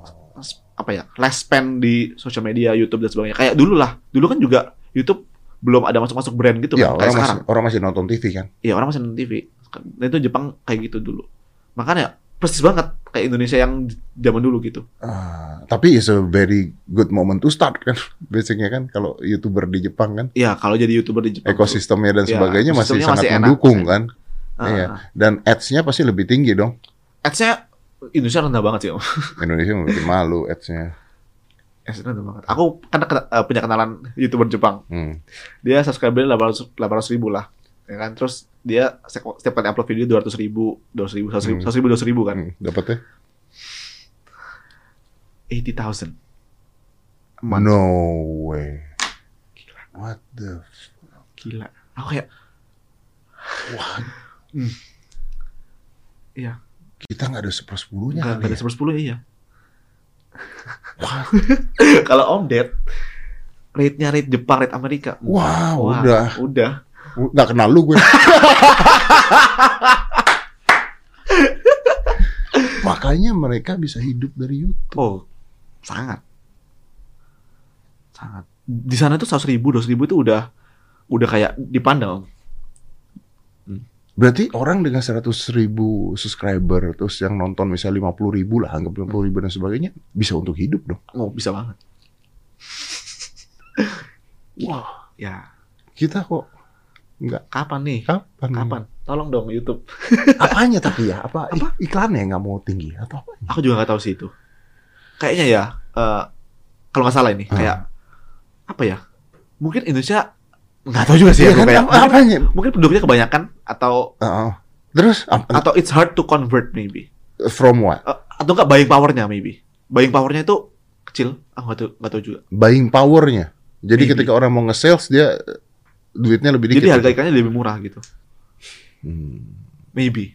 Apa ya, less spend di sosial media, YouTube dan sebagainya. Kayak dulu lah. Dulu kan juga YouTube belum ada masuk-masuk brand gitu ya kan, kayak orang sekarang. masih orang masih nonton TV kan. Iya orang masih nonton TV. Nah, itu Jepang kayak gitu dulu. Makanya persis banget kayak Indonesia yang zaman dulu gitu. Ah, tapi it's a very good moment to start kan. Basicnya kan kalau youtuber di Jepang kan Iya kalau jadi youtuber di Jepang. ekosistemnya dan Ya, sebagainya masih sangat masih enak, mendukung masih kan. ah, Iya. Dan ads-nya pasti lebih tinggi dong. Ads-nya Indonesia rendah banget sih. Om. Indonesia mungkin malu ads-nya. Ads-nya rendah banget. Aku kan eh, punya kenalan youtuber Jepang. Hmm. Dia subscriber 800 800 ribu lah. Ya kan? Terus dia setiap kali upload video 200 ribu, 200 ribu, 100 ribu, Hmm. 100 ribu, 200 ribu kan. Hmm, Dapatnya? 80,000. a month. No way. What the Gila. Aku kayak Wah, hmm. Iya, kita nggak ada sepersepuluhnya. Nggak kan ada ya? sepersepuluh iya. Kalau Om dead rate-nya rate Jepang, rate Amerika. Wow, wow udah. Udah. Nggak kenal lu gue. Makanya mereka bisa hidup dari YouTube. Oh, sangat. Sangat. Di sana tuh 100 ribu, dua ribu itu udah udah kayak dipandang. Berarti orang dengan 100 ribu subscriber, terus yang nonton misalnya 50 ribu lah, anggap 50 ribu dan sebagainya, bisa untuk hidup dong. Oh, bisa banget. Wah, ya. Kita kok nggak Kapan nih? kapan? Kapan? Tolong dong YouTube. Apanya tapi ya? Apa, ik- iklannya yang nggak mau tinggi atau apa? Aku juga nggak tahu sih itu. Kayaknya ya, eh, kalau nggak salah ini, Hmm. kayak apa ya? Mungkin Indonesia nggak tahu juga sih. Aku kan, kayak, apa- mungkin, apanya? mungkin penduduknya kebanyakan atau Heeh. Terus apa? atau it's hard to convert maybe. from what? Eh, atau nggak buying powernya maybe. Buying powernya itu kecil. Aku nggak tahu, nggak tahu juga. Buying powernya. Jadi Maybe. ketika orang mau nge-sales dia duitnya lebih dikit. Jadi harga ikannya lebih murah gitu. Hmm. Maybe.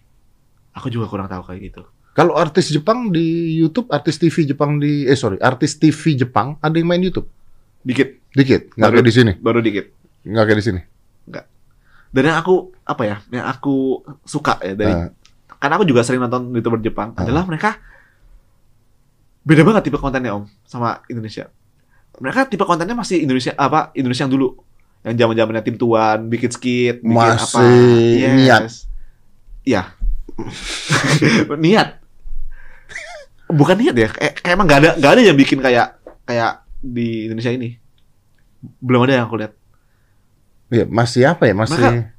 Aku juga kurang tahu kayak gitu. Kalau artis Jepang di YouTube, artis TV Jepang di eh sorry, artis TV Jepang ada yang main YouTube. Dikit, Dikit, nggak kayak di sini. baru dikit. Nggak kayak di sini. Dan yang aku apa ya? Yang aku suka ya dari Ah. karena aku juga sering nonton youtuber Jepang Ah. adalah mereka beda banget tipe kontennya om sama Indonesia. Mereka tipe kontennya masih Indonesia apa Indonesia yang dulu yang zaman zamannya tim tuan bikin skit bikin apa Masih niat. Iya niat bukan niat ya kayak, kayak emang gak ada gak ada yang bikin kayak kayak di Indonesia ini belum ada yang aku lihat Iya, masih apa ya? Masih Mereka-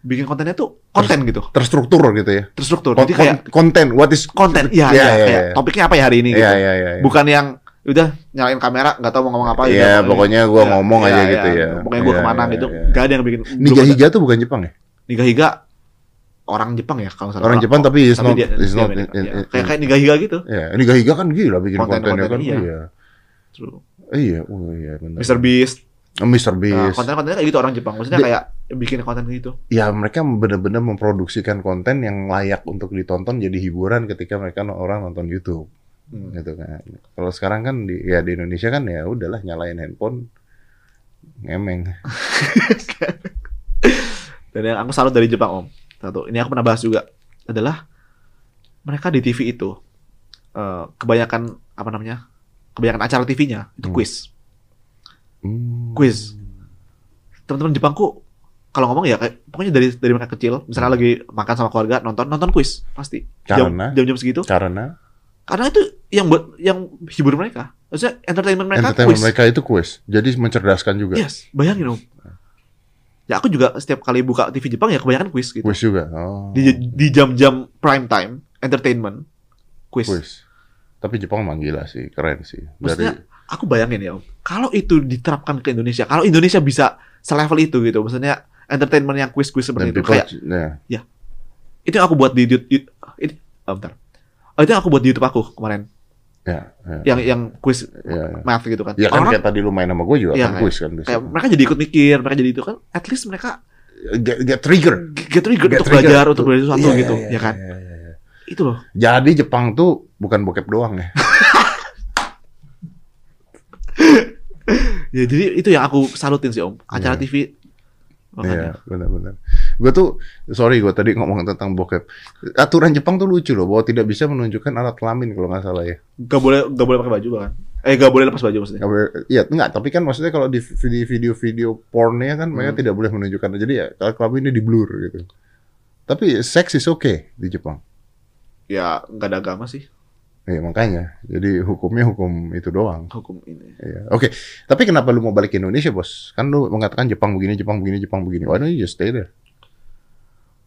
bikin kontennya tuh konten gitu terstruktur gitu ya. terstruktur Kon- jadi kayak kon- konten, what is konten iya Iya, iya iya, kayak iya. topiknya apa ya hari ini gitu Iya, iya, iya. iya. bukan yang udah nyalain kamera nggak tahu mau ngomong apa Iya, udah, pokoknya gua Iya, ngomong iya, aja iya. gitu ya. pokoknya gua Iya, ke mana iya, gitu iya. nggak ada yang bikin Niga. Higa tuh bukan Jepang ya? Niga Higa orang Jepang ya kalau salah Orang Jepang tapi is not, dia- is not Amerika, in- iya. in- kayak kayak Niga Higa gitu Ya, Niga Higa kan gila bikin Konten-konten, kontennya kan. iya. Iya. True. Iya, oh iya benar. Mr Beast Oh, Mr. nah, Beast. konten-kontennya kayak gitu orang Jepang maksudnya Di- kayak bikin konten gitu ya mereka benar-benar memproduksikan konten yang layak untuk ditonton jadi hiburan ketika mereka orang nonton YouTube Hmm. gitu kan. Kalau sekarang kan di ya di Indonesia kan ya udahlah nyalain handphone ngemeng. dan yang aku salut dari Jepang om satu ini aku pernah bahas juga adalah mereka di TV itu eh, kebanyakan apa namanya kebanyakan acara TV-nya itu Hmm. quiz Hmm. quiz teman-teman Jepangku kalau ngomong ya kayak pokoknya dari dari mereka kecil misalnya lagi makan sama keluarga nonton nonton quiz pasti Karena? jam jam segitu Karena karena itu yang buat yang hibur mereka maksudnya entertainment mereka entertainment quiz mereka itu quiz. Jadi mencerdaskan juga. yes bayangin om ya aku juga setiap kali buka TV Jepang ya kebanyakan quiz gitu Quiz juga. Oh. di di jam-jam prime time entertainment quiz. quiz. Tapi Jepang emang gila sih, keren sih. Maksudnya aku bayangin ya om kalau itu diterapkan ke Indonesia kalau Indonesia bisa selevel itu gitu maksudnya entertainment yang dan seperti itu people, kayak ya, itu yang aku buat di, di- ini oh, bentar. Oh, itu yang aku buat di YouTube aku kemarin ya, ya, yang yang quiz ya. math gitu kan Ya kan Orang- kayak tadi lu main sama gue juga Iya, kan quiz kan. kayak mereka jadi ikut mikir mereka jadi itu kan at least mereka get, get trigger. get trigger Get untuk trigger. belajar untuk belajar sesuatu Iya, gitu iya, ya kan iya, iya, iya. itu loh Jadi Jepang tuh bukan bokep doang ya. ya jadi itu yang aku salutin sih om acara Iya. TV Iya, benar-benar. Gue tuh, sorry gue tadi ngomong tentang bokep. Aturan Jepang tuh lucu loh, bahwa tidak bisa menunjukkan alat kelamin kalau nggak salah ya. gak boleh gak boleh pakai baju bahkan eh gak boleh lepas baju maksudnya boleh, iya, enggak. Tapi kan maksudnya kalau di video- video-video pornnya kan mereka Hmm. tidak boleh menunjukkan. Jadi ya kalau kelaminnya di blur gitu. Tapi seks is okay di Jepang. ya nggak ada agama sih Iya makanya. Jadi hukumnya hukum itu doang. hukum ini Iya. Oke. Tapi kenapa lu mau balik ke Indonesia bos? Kan lu mengatakan Jepang begini, Jepang begini, Jepang begini. Why don't you just stay there?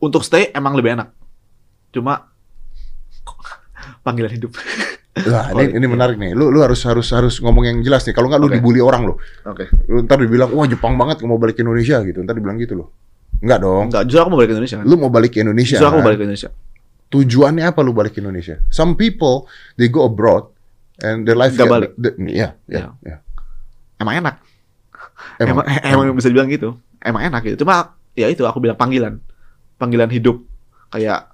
untuk stay emang lebih enak cuma panggilan hidup Nah, Oh, ini, ini menarik nih. Lu lu harus harus harus ngomong yang jelas nih. Kalau nggak lu Oke. dibully orang lu. oke Lu ntar dibilang, wah Jepang banget mau balik ke Indonesia gitu. Ntar dibilang gitu loh. Enggak dong. Enggak, justru aku mau balik ke Indonesia kan? Lu mau balik ke Indonesia. Justru aku mau kan? balik ke Indonesia. Tujuannya apa lu balik ke Indonesia? Some people they go abroad and their life get- balik. Iya, iya, iya. Emang enak. Emang, Emang, emang, bisa dibilang gitu. Emang enak gitu. Cuma ya itu aku bilang panggilan. Panggilan hidup. Kayak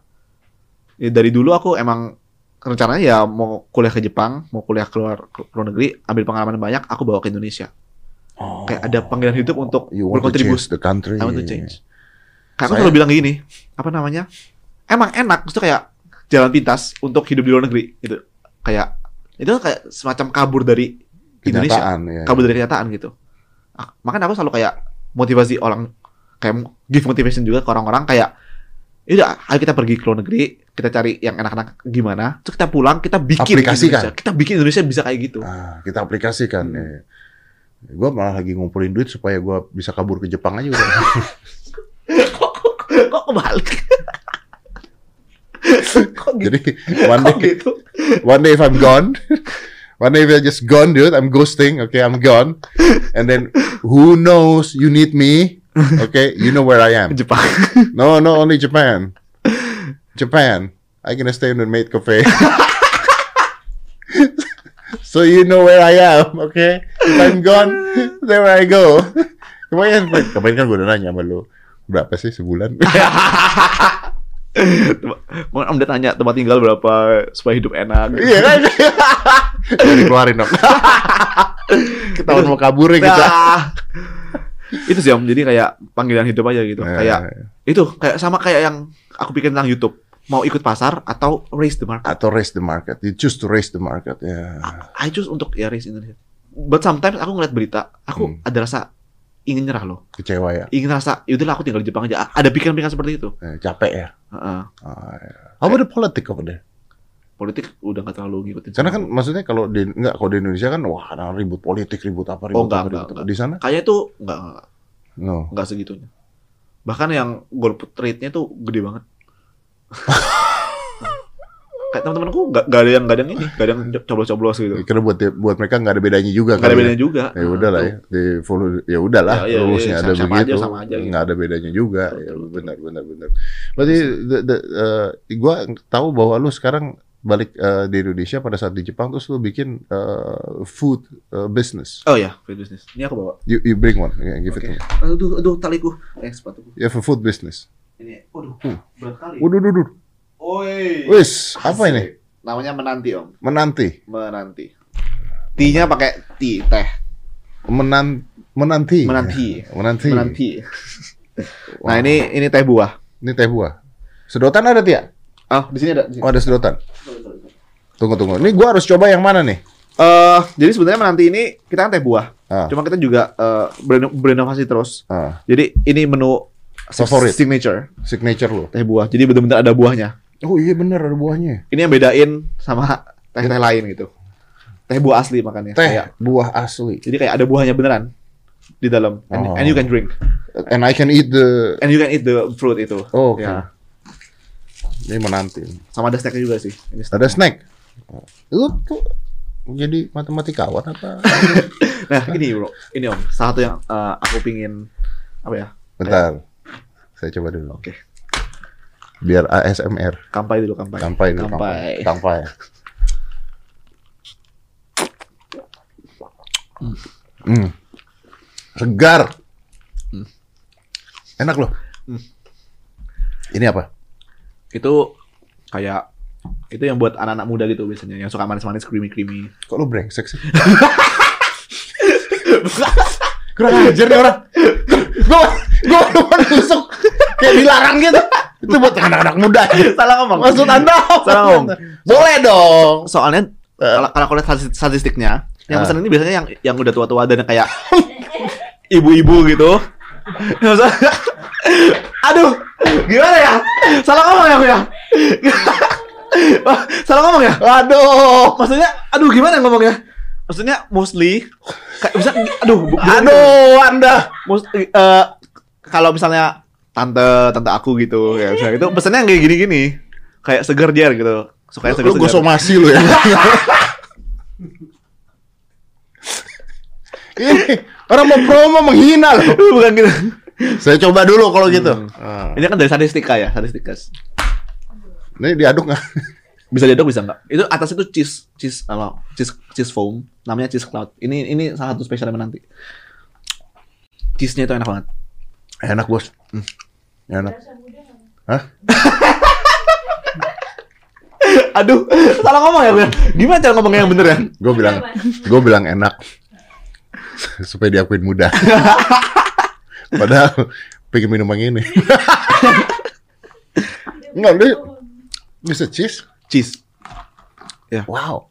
ya dari dulu aku emang rencananya ya mau kuliah ke Jepang, mau kuliah keluar ke luar negeri, ambil pengalaman banyak, aku bawa ke Indonesia. Oh, Kayak ada panggilan hidup untuk berkontribusi. the country. I want to change. Saya- selalu bilang gini, apa namanya? Emang enak, itu kayak jalan pintas untuk hidup di luar negeri gitu. Kayak itu kayak semacam kabur dari Indonesia, Kenyataan, ya. kabur dari kenyataan gitu. Ah, Makanya aku selalu kayak motivasi orang kayak give motivation juga ke orang-orang kayak Yaudah, ayo kita pergi ke luar negeri, kita cari yang enak-enak gimana, terus kita pulang, kita bikin Aplikasikan. Indonesia. Kita bikin Indonesia bisa kayak gitu. Ah, kita aplikasikan. Hmm. Ya. Gue malah lagi ngumpulin duit supaya gue bisa kabur ke Jepang aja udah. kok, kok kebalik? Kok gitu? Jadi one Kok day, gitu? one day if I'm gone, one day if I just gone, dude, I'm ghosting. Okay, I'm gone. And then who knows you need me? Okay, you know where I am. Jepang. No, no, only Japan. Japan. I gonna stay in the maid cafe. so you know where I am, okay? If I'm gone, there where I go. Kemarin, kemarin kan gue udah nanya sama lu berapa sih sebulan? Mau Om udah tanya tempat tinggal berapa supaya hidup enak. Iya kan? Jadi keluarin dong. Ketahuan mau kabur ya kita. Nah, itu sih Om, jadi kayak panggilan hidup aja gitu. Nah, Kayak itu kayak sama kayak yang aku pikir tentang YouTube. Mau ikut pasar atau raise the market. atau raise the market. You choose to raise the market. Ya. I choose untuk ya raise Indonesia. But sometimes aku ngeliat berita, aku Hmm. ada rasa ingin nyerah loh. Kecewa ya. Ingin rasa, yaudahlah aku tinggal di Jepang aja. Ada pikiran-pikiran seperti itu. Eh, capek ya. Heeh. Ah, ya. How about the politics over there? Politik udah gak terlalu ngikutin. Karena kan aku. maksudnya kalau di enggak kalau di Indonesia kan wah ada ribut politik, ribut apa, ribut Oh, enggak, apa, enggak, ribut apa. enggak. Di sana? kayaknya itu nggak nggak- No. nggak segitunya. Bahkan yang golput rate-nya tuh gede banget. Kayak teman-temanku nggak nggak ada yang nggak ada yang ini, nggak ada yang coblos-coblos gitu. Karena buat buat mereka nggak ada bedanya juga Nggak ada ya. bedanya juga. Ya udah lah ya, di follow ya udahlah Ya, ya, rulesnya ya, ada sama begitu, aja, sama aja gitu. nggak ada bedanya juga. Betul, Ya, benar benar benar. Berarti the- the, uh, gua tahu bahwa lu sekarang balik uh, di Indonesia pada saat di Jepang terus lu bikin uh, food uh, business. Oh ya, food business. Ini aku bawa. You, you bring one, yeah, give it Oke. to me. Aduh, aduh, taliku. Eh, sepatuku. You have a food business. Ini, aduh, Hmm. berat kali. Waduh, waduh, waduh. Oi. Wis, apa ini? Namanya menanti, Om. Menanti, Menanti. T-nya pakai T, teh. menan, menanti, Menanti. menanti. Menanti. Nah, ini ini teh buah. Ini teh buah. Sedotan ada Tia? Oh, di sini ada. di sini. Oh ada sedotan. Tunggu tunggu. Ini gua harus coba yang mana nih? Eh, jadi sebenarnya menanti ini kita kan teh buah. Ah, Cuma kita juga berino- berinovasi terus. ah, Jadi ini menu Favorit. signature signature lo. teh buah. Jadi benar-benar ada buahnya. Oh iya bener ada buahnya. Ini yang bedain sama teh-teh lain gitu. Teh buah asli makanya. Teh Kayak- buah asli. jadi kayak ada buahnya beneran di dalam. And, Oh. and you can drink. And I can eat the. And you can eat the fruit itu. Oh, oke. Ya. Ini menanti. Sama ada snacknya juga sih. Ini snack. Ada snack. Lu tuh jadi matematikawan apa? Nah ini bro, ini om. Satu yang eh, aku pingin apa ya? Bentar. Saya coba dulu. Oke, Biar ASMR. kampai dulu kampai. Kampai dulu. Kampai. Kampai. Hmm. Segar. Hmm. Enak loh. Hmm. Ini apa? Itu kayak itu yang buat anak-anak muda gitu biasanya yang suka manis-manis creamy-creamy. Kok lu brengsek sih? Kurang ajar nih orang. Gue gue nusuk kayak dilarang gitu. Itu buat anak-anak muda. Salah ngomong. Maksud anda? Salah ngomong. Boleh dong. Soalnya kalau kalau aku lihat statis- statistiknya, yang Ah. pesan ini biasanya yang yang udah tua-tua dan kayak ibu-ibu gitu. Aduh, gimana ya? Salah ngomong ya aku ya? Salah ngomong ya? Aduh. Maksudnya, aduh gimana ngomongnya? Maksudnya mostly, kayak bisa, aduh, gimana? Aduh, anda. Most, eh, kalau misalnya tante tante aku gitu ya misalnya itu pesannya kayak gini-gini kayak segar jar gitu sukanya Lu segar-segar gosomasi lu ya. Ini orang mau promo menghina loh. bukan gitu Saya coba dulu kalau gitu. Hmm. ini kan dari statistika ya statistika Ini diaduk nggak? bisa diaduk bisa nggak itu atas itu cheese cheese apa cheese cheese foam namanya cheese cloud ini ini salah satu spesialnya nanti cheese nya itu enak banget Enak bos. Hmm. Enak. Hah? aduh salah ngomong ya gue gimana cara ngomongnya yang bener ya Gue bilang, gue bilang enak supaya diakuin mudah. Padahal pengen minum yang ini. Enggak, dia Is it cheese? cheese. Wow.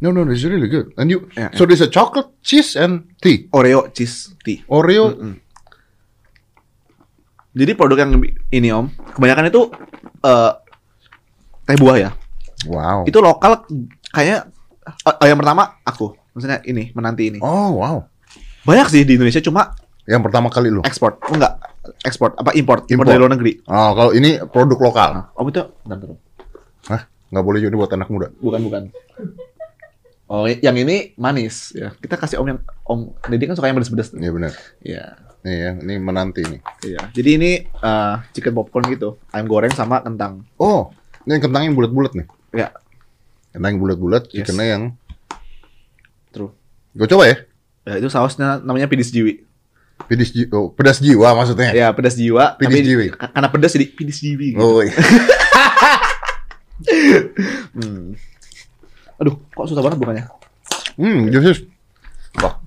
No, no, no, it's really good. And you, Yeah, so there's a chocolate, cheese, and tea. Oreo cheese tea. Oreo. Mm-mm. Jadi produk yang ini om, kebanyakan itu eh, teh buah ya. Wow. Itu lokal kayak eh, yang pertama aku, maksudnya ini menanti ini. Oh, wow. Banyak sih di Indonesia cuma Yang pertama kali lu. ekspor, oh, enggak ekspor apa import, import Import. dari luar negeri. Oh, kalau ini produk lokal. Nah, om itu bentar, bentar. Hah? Nggak boleh jadi buat anak muda. bukan bukan. Oh, yang ini manis ya. Kita kasih om yang om Deddy kan suka yang pedes-pedes. Iya benar. Iya. Nih ya, ini menanti nih. Iya. Jadi ini eh, chicken popcorn gitu, ayam goreng sama kentang. Oh, ini yang kentangnya yang bulat-bulat nih. Ya, Kentang yang bulat-bulat, Yes. chickennya yang... True. Gue coba ya. Ya, itu sausnya namanya pedis jiwi. Pedas, ji oh, pedas jiwa maksudnya. Ya, pedas jiwa. Pedis tapi jiwi. ka- Karena pedas jadi pedis jiwi. Oh, iya. Hmm. Aduh, kok susah banget bukannya? Hmm, juicy. Wah,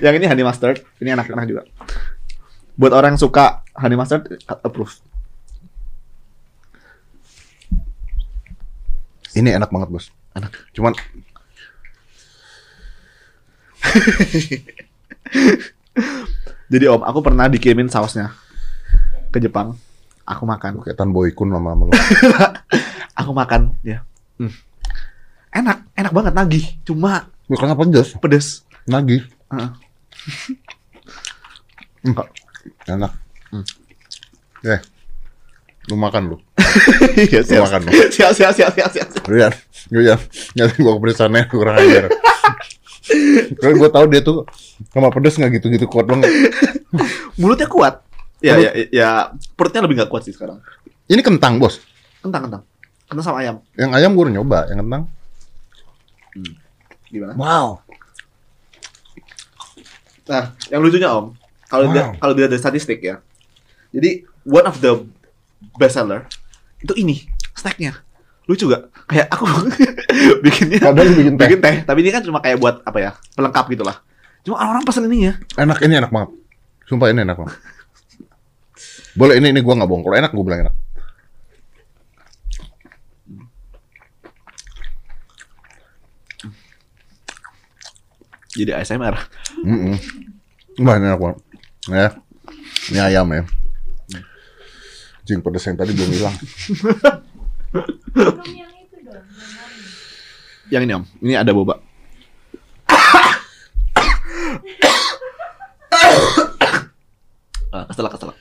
yang ini honey mustard. Ini enak-enak juga. Buat orang yang suka honey mustard, approve. ini enak banget, Bos. Enak. Cuman Jadi om, aku pernah dikirimin sausnya ke Jepang. Aku makan. kayak Tan Boykun lama-lama lu. Aku makan, ya. Hmm. Enak, enak banget nagih. Cuma Ya, karena pedas, pedes. nagih. Heeh. Enak. Hmm. Eh, lu makan lu. Iya, siap. makan, Bang. siap, siap, siap, siap, siap. Lu ya, lu ya, nyari gua kepedesannya kurang ajar. Karena gua tahu dia tuh sama pedes nggak gitu-gitu kuat banget. Mulutnya kuat. Ya, Mulut- ya, ya, perutnya lebih nggak kuat sih sekarang. Ini kentang, Bos. Kentang, kentang. Kentang sama ayam. Yang ayam gua udah nyoba, yang kentang. Gimana? Wow. Nah, yang lucunya Om, kalau dia Wow. kalau dia ada statistik ya. Jadi one of the best seller itu ini snacknya. Lucu gak? Kayak aku bikinnya lu bikin teh. bikin teh, tapi ini kan cuma kayak buat apa ya? Pelengkap gitu lah. Cuma orang-orang pesen ininya. Enak ini enak banget. Sumpah ini enak banget. Boleh ini ini gua nggak bohong. Kalau enak gua bilang enak. Jadi ASMR. Mm Wah ini enak banget. Ya. Ini ayam ya. Jing pedes yang tadi belum hilang. Yang ini Om, ini ada boba. Ah, keselak keselak.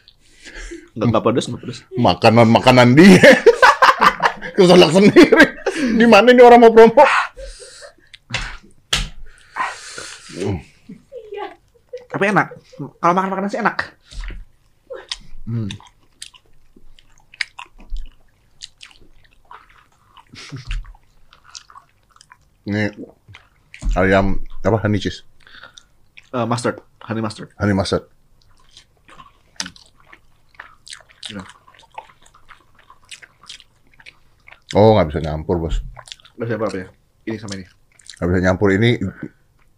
Enggak enggak pedes, enggak pedes. Makanan makanan dia. Keselak sendiri. Di mana ini orang mau promo? Tapi enak. Kalau makan makanan sih enak. Hmm. Ini ayam apa honey cheese, Eh, mustard, honey mustard. honey mustard. Ya. Oh nggak bisa nyampur bos. Udah siapa apa ya? Ini sama ini. Nggak bisa nyampur ini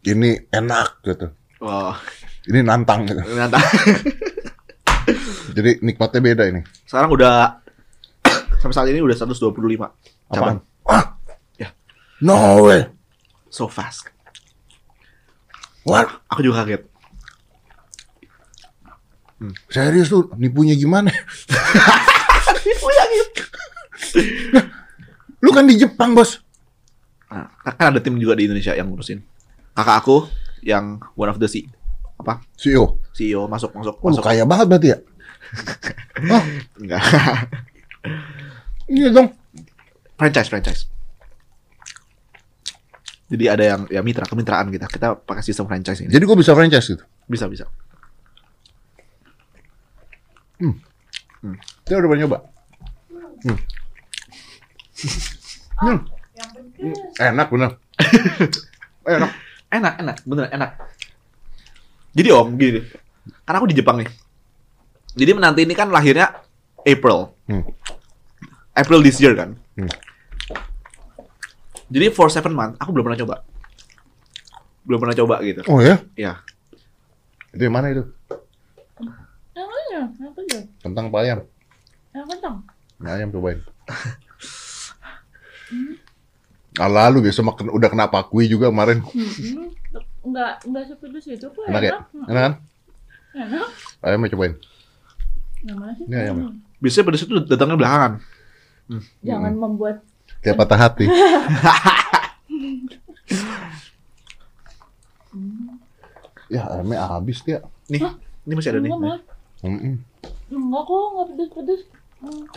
ini enak gitu. Wah, Ini nantang gitu. ternyata. Jadi nikmatnya beda ini. Sekarang udah sampai saat ini udah 125 cabang. Apaan? Ah, Ya. no way. So fast. What? Aku juga kaget. Serius lu nipunya gimana? Lu kan di Jepang bos. Nah, kan ada tim juga di Indonesia yang ngurusin. Kakak aku yang one of the C apa CEO. CEO masuk masuk Oh, masuk kaya banget berarti ya? Hah? enggak Iya dong. franchise franchise. Jadi ada yang ya mitra kemitraan kita kita pakai sistem franchise ini Jadi gue bisa franchise gitu. bisa bisa. Kita udah pernah nyoba. Hmm. Hmm. Enak bener. Enak. Enak enak bener enak. Jadi om gini, karena aku di Jepang nih. Jadi menanti ini kan lahirnya April. Hmm. April this year kan. Hmm. Jadi for seven month aku belum pernah coba. Belum pernah coba gitu. Oh ya? Ya. Itu yang mana itu? Tentang apa ayam? Yang kentang. Nah, ayam cobain. Ah, lalu biasa makan udah kena pakui juga kemarin. Hmm, enggak enggak sepedes itu kok Enak ya? Hmm, Enak kan? Enak. Ayamnya cobain. Yang mana sih? Ini ayamnya. Hmm. Biasanya pedes itu datangnya belakangan. Jangan membuat Kayak patah hati. ya, ayamnya habis dia. Nih, ini masih ada nih. enggak, Mas. Mm-mm. Enggak kok, enggak pedes-pedes. Hmm.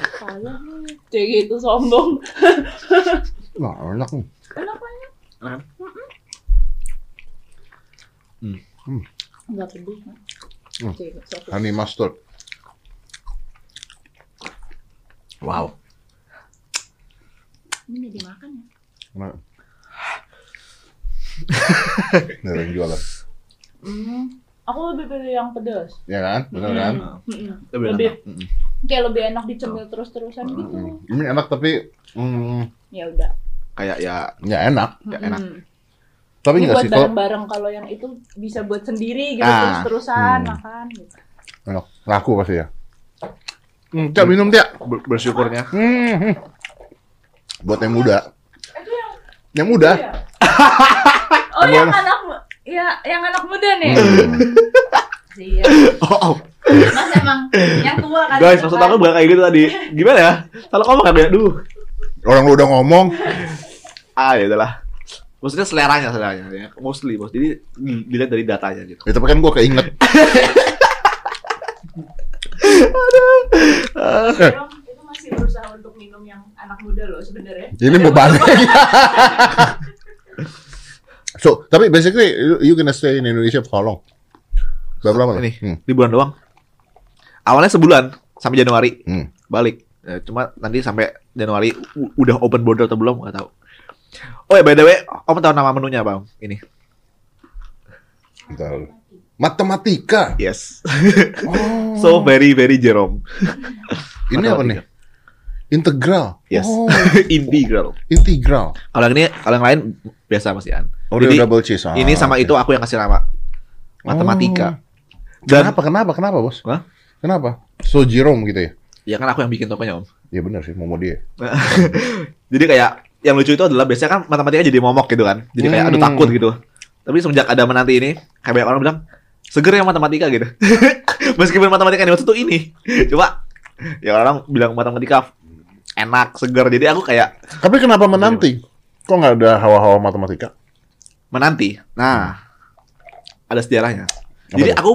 Cek gitu sombong. Nah, enak nih. Enak banget. Enak? Enggak. Hmm. Gitu, sombong. Honey mustard. Wow. Ini jadi makan ya. Nah. Ini ada yang jualan. Hmm. Aku lebih pilih yang pedas. Ya kan? Benar kan? Mm-mm. Lebih Lebih enak. Kayak lebih enak dicemil terus-terusan gitu. Ini enak tapi mm, Ya udah. Kayak ya ya enak. Ya, enak. Mm-mm. Tapi buat sih kalau bareng-bareng kalau yang itu bisa buat sendiri gitu Ah. terus-terusan Hmm. makan gitu. enak. Laku pasti ya. Hmm, Tiap minum tiap. ber- bersyukurnya. Hmm, hmm. Buat yang muda. Itu yang Yang muda. Iya. oh yang anak ya yang anak muda nih. Hmm. Iya. Oh, oh. Mas emang yang tua kan. guys, maksud aku bukan kayak gitu tadi. Gimana ya? Kalau kamu kayak duh. Orang lu udah ngomong. Ah, ya udahlah. Maksudnya seleranya, seleranya ya. Mostly, bos. Jadi di- dilihat dari datanya gitu. Ya, tapi kan gua keinget. Emang itu masih berusaha untuk minum yang anak muda loh sebenarnya. Ini mau balik. so, tapi basically you, you gonna stay in Indonesia for how long? Berapa lama? Ini Hmm. liburan doang. Awalnya sebulan sampai Januari Hmm. balik. Ya, cuma nanti sampai Januari udah open border atau belum nggak tahu. Oh ya by the way, Om tahu nama menunya bang? Ini. Bentar. Matematika. Yes. Oh. so very very Jerome. ini apa nih? Integral. Yes. Oh, Integral. integral. Kalau yang ini, kalau yang lain biasa Mas Ian. Oh, Jadi double cheese. Ah, ini sama oke. itu aku yang kasih nama matematika. Oh. Dan Kenapa? Kenapa? Kenapa, Bos? Hah? Kenapa? So Jerome gitu ya? ya kan aku yang bikin tokonya Om. Ya benar sih, mau dia. Jadi kayak yang lucu itu adalah biasanya kan matematika jadi momok gitu kan. Jadi kayak aduh Hmm. takut gitu. Tapi semenjak ada menanti ini, kayak banyak orang bilang seger yang matematika gitu. Meskipun matematika ini waktu itu ini. Coba ya orang bilang matematika enak, seger. Jadi aku kayak Tapi kenapa menanti? Kok nggak ada hawa-hawa matematika? menanti. Nah, ada sejarahnya. Apa Jadi tuh? aku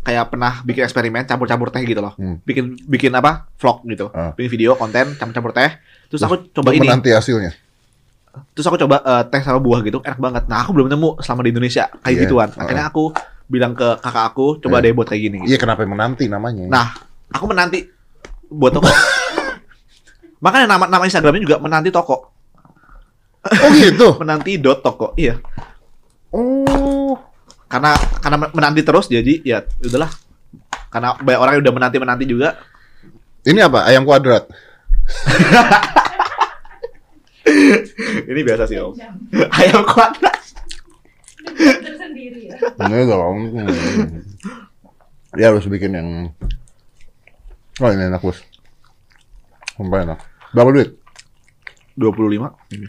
kayak pernah bikin eksperimen campur-campur teh gitu loh. Hmm. Bikin bikin apa? Vlog gitu. Ah. Bikin video konten campur-campur teh. Terus aku coba Untuk ini. menanti hasilnya. Terus aku coba eh, teh sama buah gitu, enak banget. Nah, aku belum nemu selama di Indonesia kayak Iya, gituan. Akhirnya aku bilang ke kakak aku, coba Iya. deh buat kayak gini. Iya, kenapa menanti namanya? Nah, aku menanti buat toko. Makanya nama nama Instagramnya juga menanti toko. oh gitu. Menanti dot toko. Iya. Oh. Karena karena menanti terus jadi ya udahlah. Karena banyak orang yang udah menanti menanti juga. Ini apa? Ayam kuadrat. Ini biasa sih om. Ayam kuadrat. tersendiri ya. Ini dong. Hmm. Dia harus bikin yang Oh ini enak bos. Sumpah enak. Berapa duit? 25. Ini.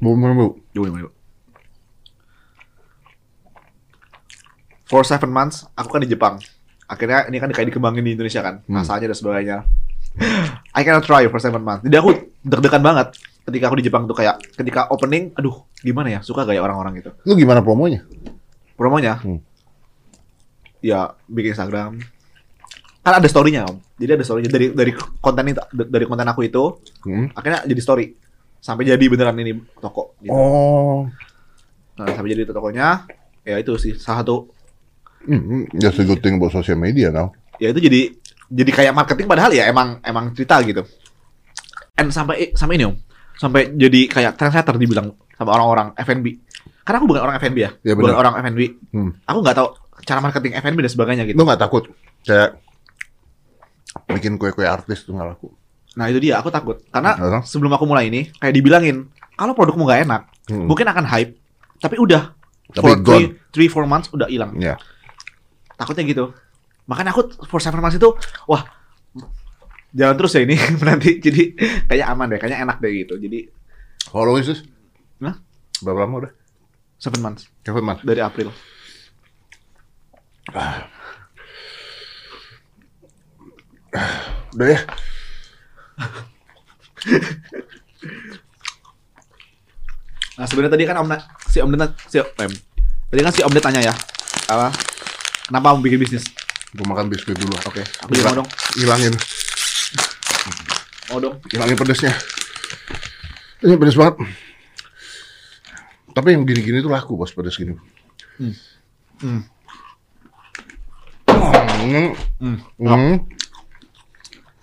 Belum ribu. 25 ribu. For seven months, aku kan di Jepang. Akhirnya ini kan kayak dikembangin di Indonesia kan, Hmm. rasanya dan sebagainya. I cannot try for seven months. Jadi aku deg-degan banget ketika aku di Jepang tuh kayak ketika opening, aduh gimana ya, suka gak ya orang-orang gitu. Lu gimana promonya? Promonya, Hmm. ya bikin Instagram. Kan ada story-nya om. Jadi ada story dari dari konten itu, dari konten aku itu, Hmm? akhirnya jadi story sampai jadi beneran ini toko. Gitu. Oh. Nah, sampai jadi tokonya, ya itu sih salah satu Hmm, that's a good thing about social media now. ya itu jadi jadi kayak marketing padahal ya emang emang cerita gitu. And sampai sampai ini om, sampai jadi kayak trendsetter dibilang sama orang-orang F&B. Karena aku bukan orang F&B ya, Ya, bukan orang F&B. Hmm. Aku nggak tahu cara marketing F&B dan sebagainya gitu. Lu nggak takut kayak bikin kue-kue artis tuh nggak laku? Nah itu dia, aku takut karena sebelum aku mulai ini kayak dibilangin kalau produkmu nggak enak, Hmm. mungkin akan hype, tapi udah Tapi for gone. three, three four months udah hilang. Ya. Takutnya gitu. Makanya aku for seven months itu, wah jalan terus ya ini nanti jadi kayaknya aman deh, kayaknya enak deh gitu. Jadi Following sis? Hah? Berapa lama udah? seven months Seven months. dari April. Udah ya. Nah sebenarnya tadi kan Om Na- si Om Ded si Om, tadi kan si Om tanya ya apa kenapa mau bikin bisnis? Gue makan biskuit dulu. Oke, aku juga dong, Hilangin, mau dong. hilangin pedesnya. Ini pedes banget. Tapi yang gini-gini tuh laku bos pedes gini. Hmm. Hmm. Hmm. Hmm. Hmm.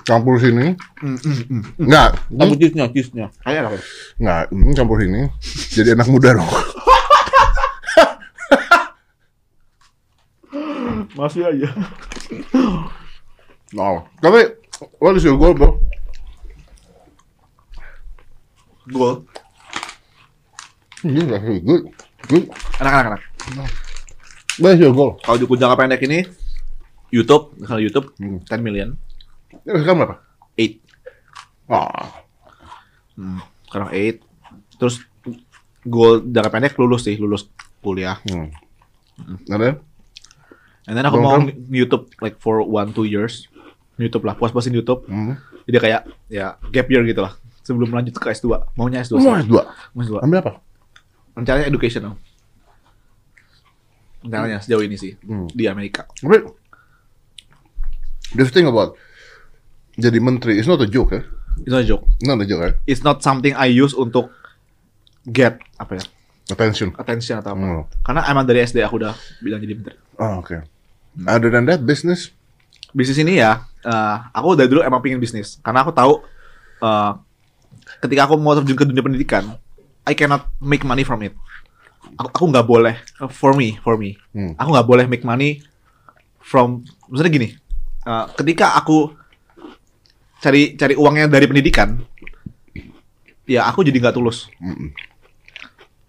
Campur sini. Hmm, hmm, hmm. Enggak. Tapi cheese-nya, cheese-nya. Kayak apa? Enggak. Hmm, campur sini. Jadi anak muda dong. Masih aja. No. Tapi, what is your goal, bro? Goal. Ini actually good. Good. Enak-enak. enak. What is your goal? Kalau di jangka pendek ini YouTube, kalau YouTube Hmm. 10 million, Ya, sekarang berapa? 8. Ah. Hmm. Sekarang 8. Terus goal jangka pendek lulus sih, lulus kuliah. Hmm. Ada? And then aku Long mau term? YouTube like for 1 2 years. YouTube lah, puas-puasin YouTube. Hmm. Jadi kayak ya gap year gitu lah. Sebelum lanjut ke S2. Maunya S2. Mau sih. S2? Mau S2. Ambil apa? Rencananya educational. Rencananya sejauh ini sih Hmm. di Amerika. Tapi, the thing about jadi menteri, it's not a joke, ya? It's not a joke. Not a joke, ya? It's not something I use untuk get apa ya Attention. attention atau apa. Hmm. Karena emang dari SD aku udah bilang jadi menteri. Oh, oke. Other than that, business? Bisnis ini ya, eh, aku dari dulu emang pingin bisnis. Karena aku tahu eh, ketika aku mau terjun ke dunia pendidikan, I cannot make money from it. Aku aku nggak boleh. eh, For me, for me, Hmm. aku nggak boleh make money from. Maksudnya gini, eh, ketika aku cari cari uangnya dari pendidikan, ya aku jadi nggak tulus. Mm-mm.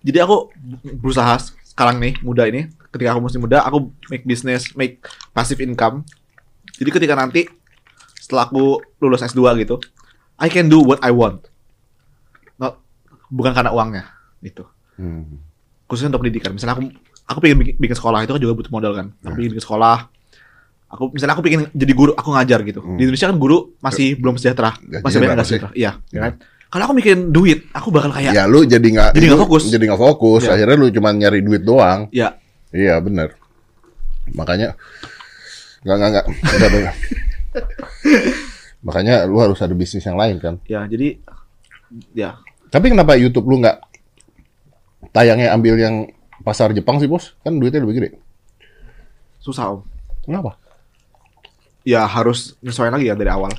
Jadi aku berusaha sekarang nih muda ini, ketika aku masih muda, aku make business, make passive income. Jadi ketika nanti setelah aku lulus S2 gitu, I can do what I want. Bukan karena uangnya gitu. Hmm. Khususnya untuk pendidikan. Misalnya aku aku pengen bikin, bikin sekolah itu kan juga butuh modal kan. Aku pengen bikin sekolah. Aku misalnya aku pengen jadi guru, aku ngajar gitu. Hmm. Di Indonesia kan guru masih belum sejahtera, Gajinya masih banyak nggak sejahtera. Iya, ya kan? Kalau aku mikirin duit, aku bakal kayak Ya lu jadi nggak Jadi nggak fokus. Jadi nggak fokus. Ya. Akhirnya lu cuma nyari duit doang. ya Iya benar. Makanya nggak nggak nggak. Makanya lu harus ada bisnis yang lain kan. ya jadi ya Tapi kenapa YouTube lu nggak tayangnya ambil yang pasar Jepang sih bos? Kan duitnya lebih gede. susah om. Kenapa? Ya harus nyesuaiin lagi ya dari awal.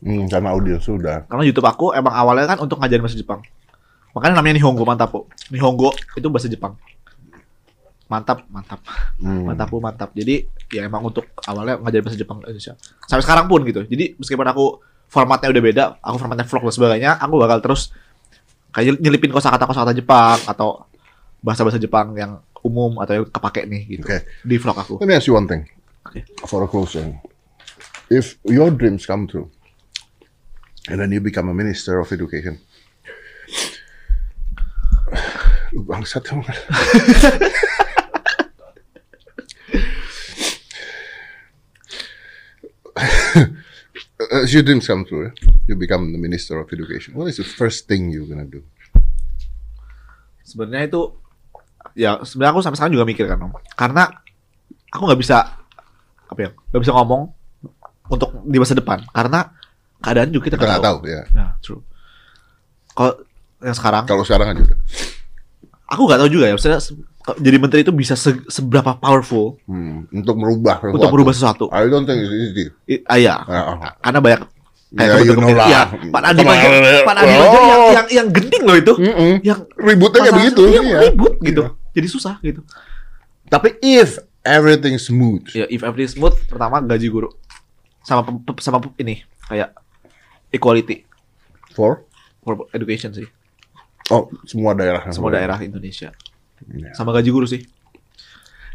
Hmm, karena audio sudah. Karena YouTube aku emang awalnya kan untuk ngajarin bahasa Jepang. Makanya namanya Nihongo Mantapo. Nihongo itu bahasa Jepang. Mantap, mantap. Hmm. Mantap, mantap. Jadi ya emang untuk awalnya ngajarin bahasa Jepang Indonesia. Sampai sekarang pun gitu. Jadi meskipun aku formatnya udah beda, aku formatnya vlog dan sebagainya, aku bakal terus kayak nyelipin kosakata kosakata Jepang atau bahasa-bahasa Jepang yang umum atau yang kepake nih gitu Oke. di vlog aku. Let me ask you one thing. Oke. For a closing. If your dreams come true, and then you become a minister of education. Lu bangsat emang. As your dreams come true, you become the minister of education. What is the first thing you're gonna do? sebenarnya itu ya sebenarnya aku sampai sekarang juga mikir kan om. Karena aku nggak bisa apa ya nggak bisa ngomong untuk di masa depan. Karena keadaan juga kita nggak nggak tahu. ya. ya true. Kalau yang sekarang Kalau sekarang aja aku nggak tahu juga ya. Maksudnya jadi menteri itu bisa se- seberapa powerful Hmm, untuk merubah sesuatu. untuk merubah sesuatu I don't think it's easy. I- ah, ya karena banyak Ya, kayak you teman-teman know lah. ya, Pak Sama- aja Pak Nadiem aja yang, Oh. yang yang genting loh itu Mm-mm. yang Ributnya kayak begitu. iya, iya. ribut gitu Iya. jadi susah gitu Tapi if everything smooth, Ya, if everything smooth, pertama gaji guru. Sama sama ini kayak equality for for education sih. oh semua daerah. Semua daerah Indonesia. Iya. Sama gaji guru sih.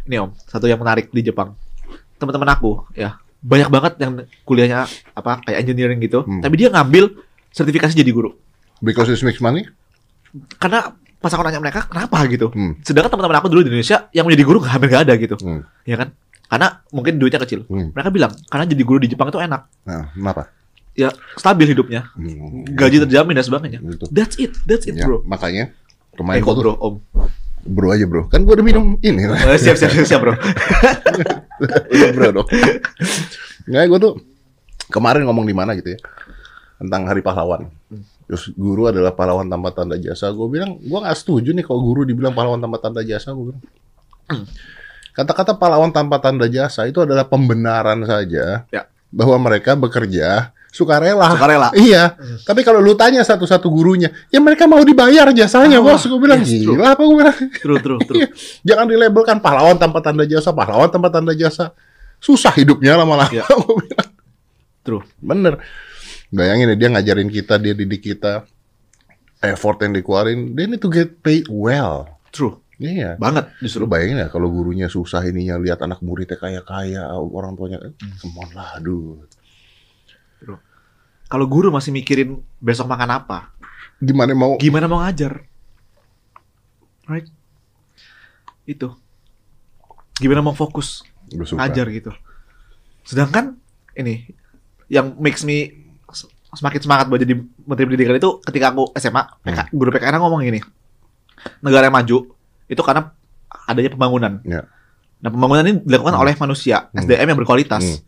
Ini Om, satu yang menarik di Jepang. Teman-teman aku, ya, banyak banget yang kuliahnya apa kayak engineering gitu, Hmm. tapi dia ngambil sertifikasi jadi guru. Because it makes money? Karena pas aku nanya mereka kenapa gitu. Hmm. Sedangkan teman-teman aku dulu di Indonesia yang menjadi guru hampir nggak ada gitu, Hmm. ya kan? Karena mungkin duitnya kecil. Hmm. Mereka bilang karena jadi guru di Jepang itu enak, Nah, kenapa? ya stabil hidupnya, Hmm. gaji terjamin dan sebagainya. Gitu. That's it, that's it Ya, bro. makanya Eh kemarin gua tuh- bro, om. Bro aja bro. Kan gua udah minum ini. Eh, siap, siap, siap, siap bro. Udah bro dong. Nggak, gue tuh kemarin ngomong di mana gitu ya tentang Hari Pahlawan. Terus guru adalah pahlawan tanpa tanda jasa. Gue bilang, gue nggak setuju nih kalau guru dibilang pahlawan tanpa tanda jasa. Gue bilang, kata-kata pahlawan tanpa tanda jasa itu adalah pembenaran saja Ya. bahwa mereka bekerja sukarela. Sukarela. Iya. Tapi kalau lu tanya satu-satu gurunya, ya mereka mau dibayar jasanya, Ah, bos. Gue bilang, yes, true. gila apa gue bilang. True, true, true. Iya. Jangan dilabelkan pahlawan tanpa tanda jasa, pahlawan tanpa tanda jasa. Susah hidupnya lama-lama. Iya. Gua bilang, True. Bener. Bayangin ya, dia ngajarin kita, dia didik kita. Effort yang dikeluarin, they need to get paid well. True. Iya. Banget Lu justru. bayangin ya kalau gurunya susah ininya lihat anak muridnya kaya-kaya, orang tuanya, Hmm. come on lah, aduh. Kalau guru masih mikirin besok makan apa, Gimana mau gimana mau ngajar? Right? Itu. Gimana mau fokus ngajar gitu. Sedangkan ini yang makes me semakin semangat buat jadi menteri pendidikan itu ketika aku SMA, PK, guru PKN ngomong gini. Negara yang maju itu karena adanya pembangunan. Ya. Nah, pembangunan ini dilakukan oleh manusia, Hmm. SDM yang berkualitas. Hmm.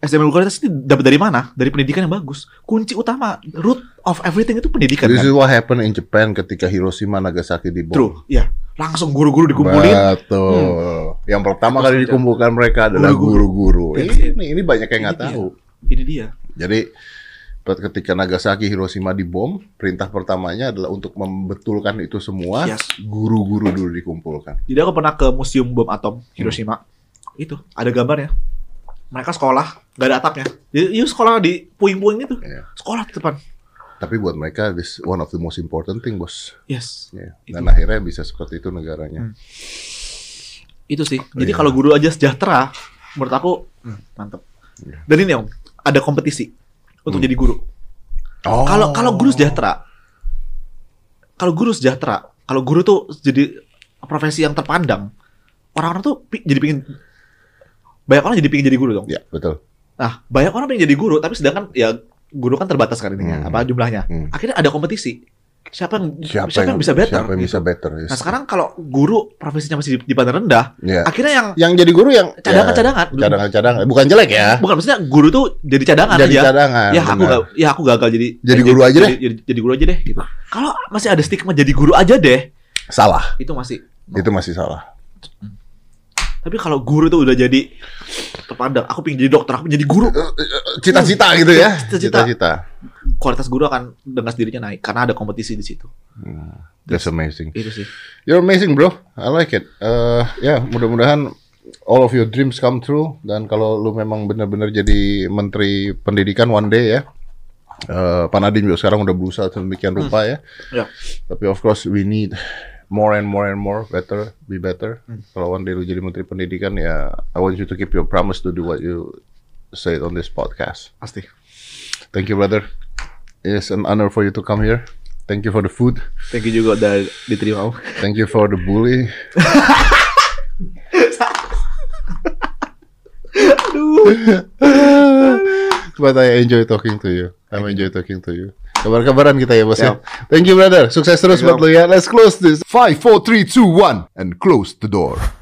SDM berkualitas ini dapat dari mana? Dari pendidikan yang bagus. Kunci utama, root of everything itu pendidikan This kan? is what happened in Japan ketika Hiroshima Nagasaki dibom. True, ya. Langsung guru-guru dikumpulin. Betul. Yang pertama Terus kali dikumpulkan mereka adalah Guru-guru. it. Ini ini banyak yang nggak tahu. Ini dia. Jadi ketika Nagasaki Hiroshima dibom, perintah pertamanya adalah untuk membetulkan itu semua. Yes. Guru-guru dulu dikumpulkan. Jadi aku pernah ke museum bom atom Hiroshima. Itu ada gambarnya. Mereka sekolah, nggak ada atapnya. Jadi yuk sekolah di puing-puing itu. Iya. Sekolah di depan. Tapi buat mereka this one of the most important thing, bos. Yes. Itu. Dan akhirnya bisa seperti itu negaranya. Hmm. Itu sih. Jadi Iya. kalau guru aja sejahtera, menurut aku hmm, mantep. Iya. Dan ini om, ada kompetisi untuk Hmm. jadi guru. Oh. Kalau kalau guru sejahtera, kalau guru sejahtera, kalau guru tuh jadi profesi yang terpandang, orang-orang tuh jadi pingin banyak orang jadi pingin jadi guru dong. Ya, betul. Nah, banyak orang pengen jadi guru, tapi sedangkan ya guru kan terbatas kan ininya, Hmm. apa jumlahnya. Hmm. Akhirnya ada kompetisi. Siapa yang Siapa, siapa, yang, bisa better? Siapa yang gitu. bisa better? yes. Nah, sekarang kalau guru profesinya masih dipandang rendah, Ya. akhirnya yang Yang jadi guru yang cadangan-cadangan. ya, cadangan-cadangan. Bukan jelek ya. Bukan maksudnya guru tuh jadi cadangan Jadi aja. cadangan. ya aku gak, ya aku gagal jadi Jadi guru aja deh. Jadi, jadi guru aja deh gitu. Kalau masih ada stigma jadi guru aja deh, Salah. itu masih. Itu masih salah. Tapi kalau guru tuh udah jadi terpandang, aku pengen jadi dokter, aku pengen jadi guru, Cita-cita gitu ya. Cita-cita. Kualitas guru akan dengan sendirinya naik karena ada kompetisi di situ. Hmm, That's amazing. Itu sih. You're amazing, bro. I like it. Uh, ya, mudah-mudahan all of your dreams come true. Dan kalau lu memang benar-benar jadi menteri pendidikan one day ya. Uh, Pak Nadiem juga sekarang udah berusaha sedemikian rupa ya. Ya. Tapi of course we need more and more and more better, be better. Hmm. Kalau one day lu jadi menteri pendidikan ya, I want you to keep your promise to do what you said on this podcast. Pasti. Thank you, brother. It's an honor for you to come here. Thank you for the food. Thank you juga udah diterima. Thank you for the bully. But I enjoy talking to you. I enjoy talking to you. Kabar-kabaran kita ya, bos ya. Thank you, brother. Sukses terus Thank you. buat lu ya. Let's close this. 5, 4, 3, 2, 1. And close the door.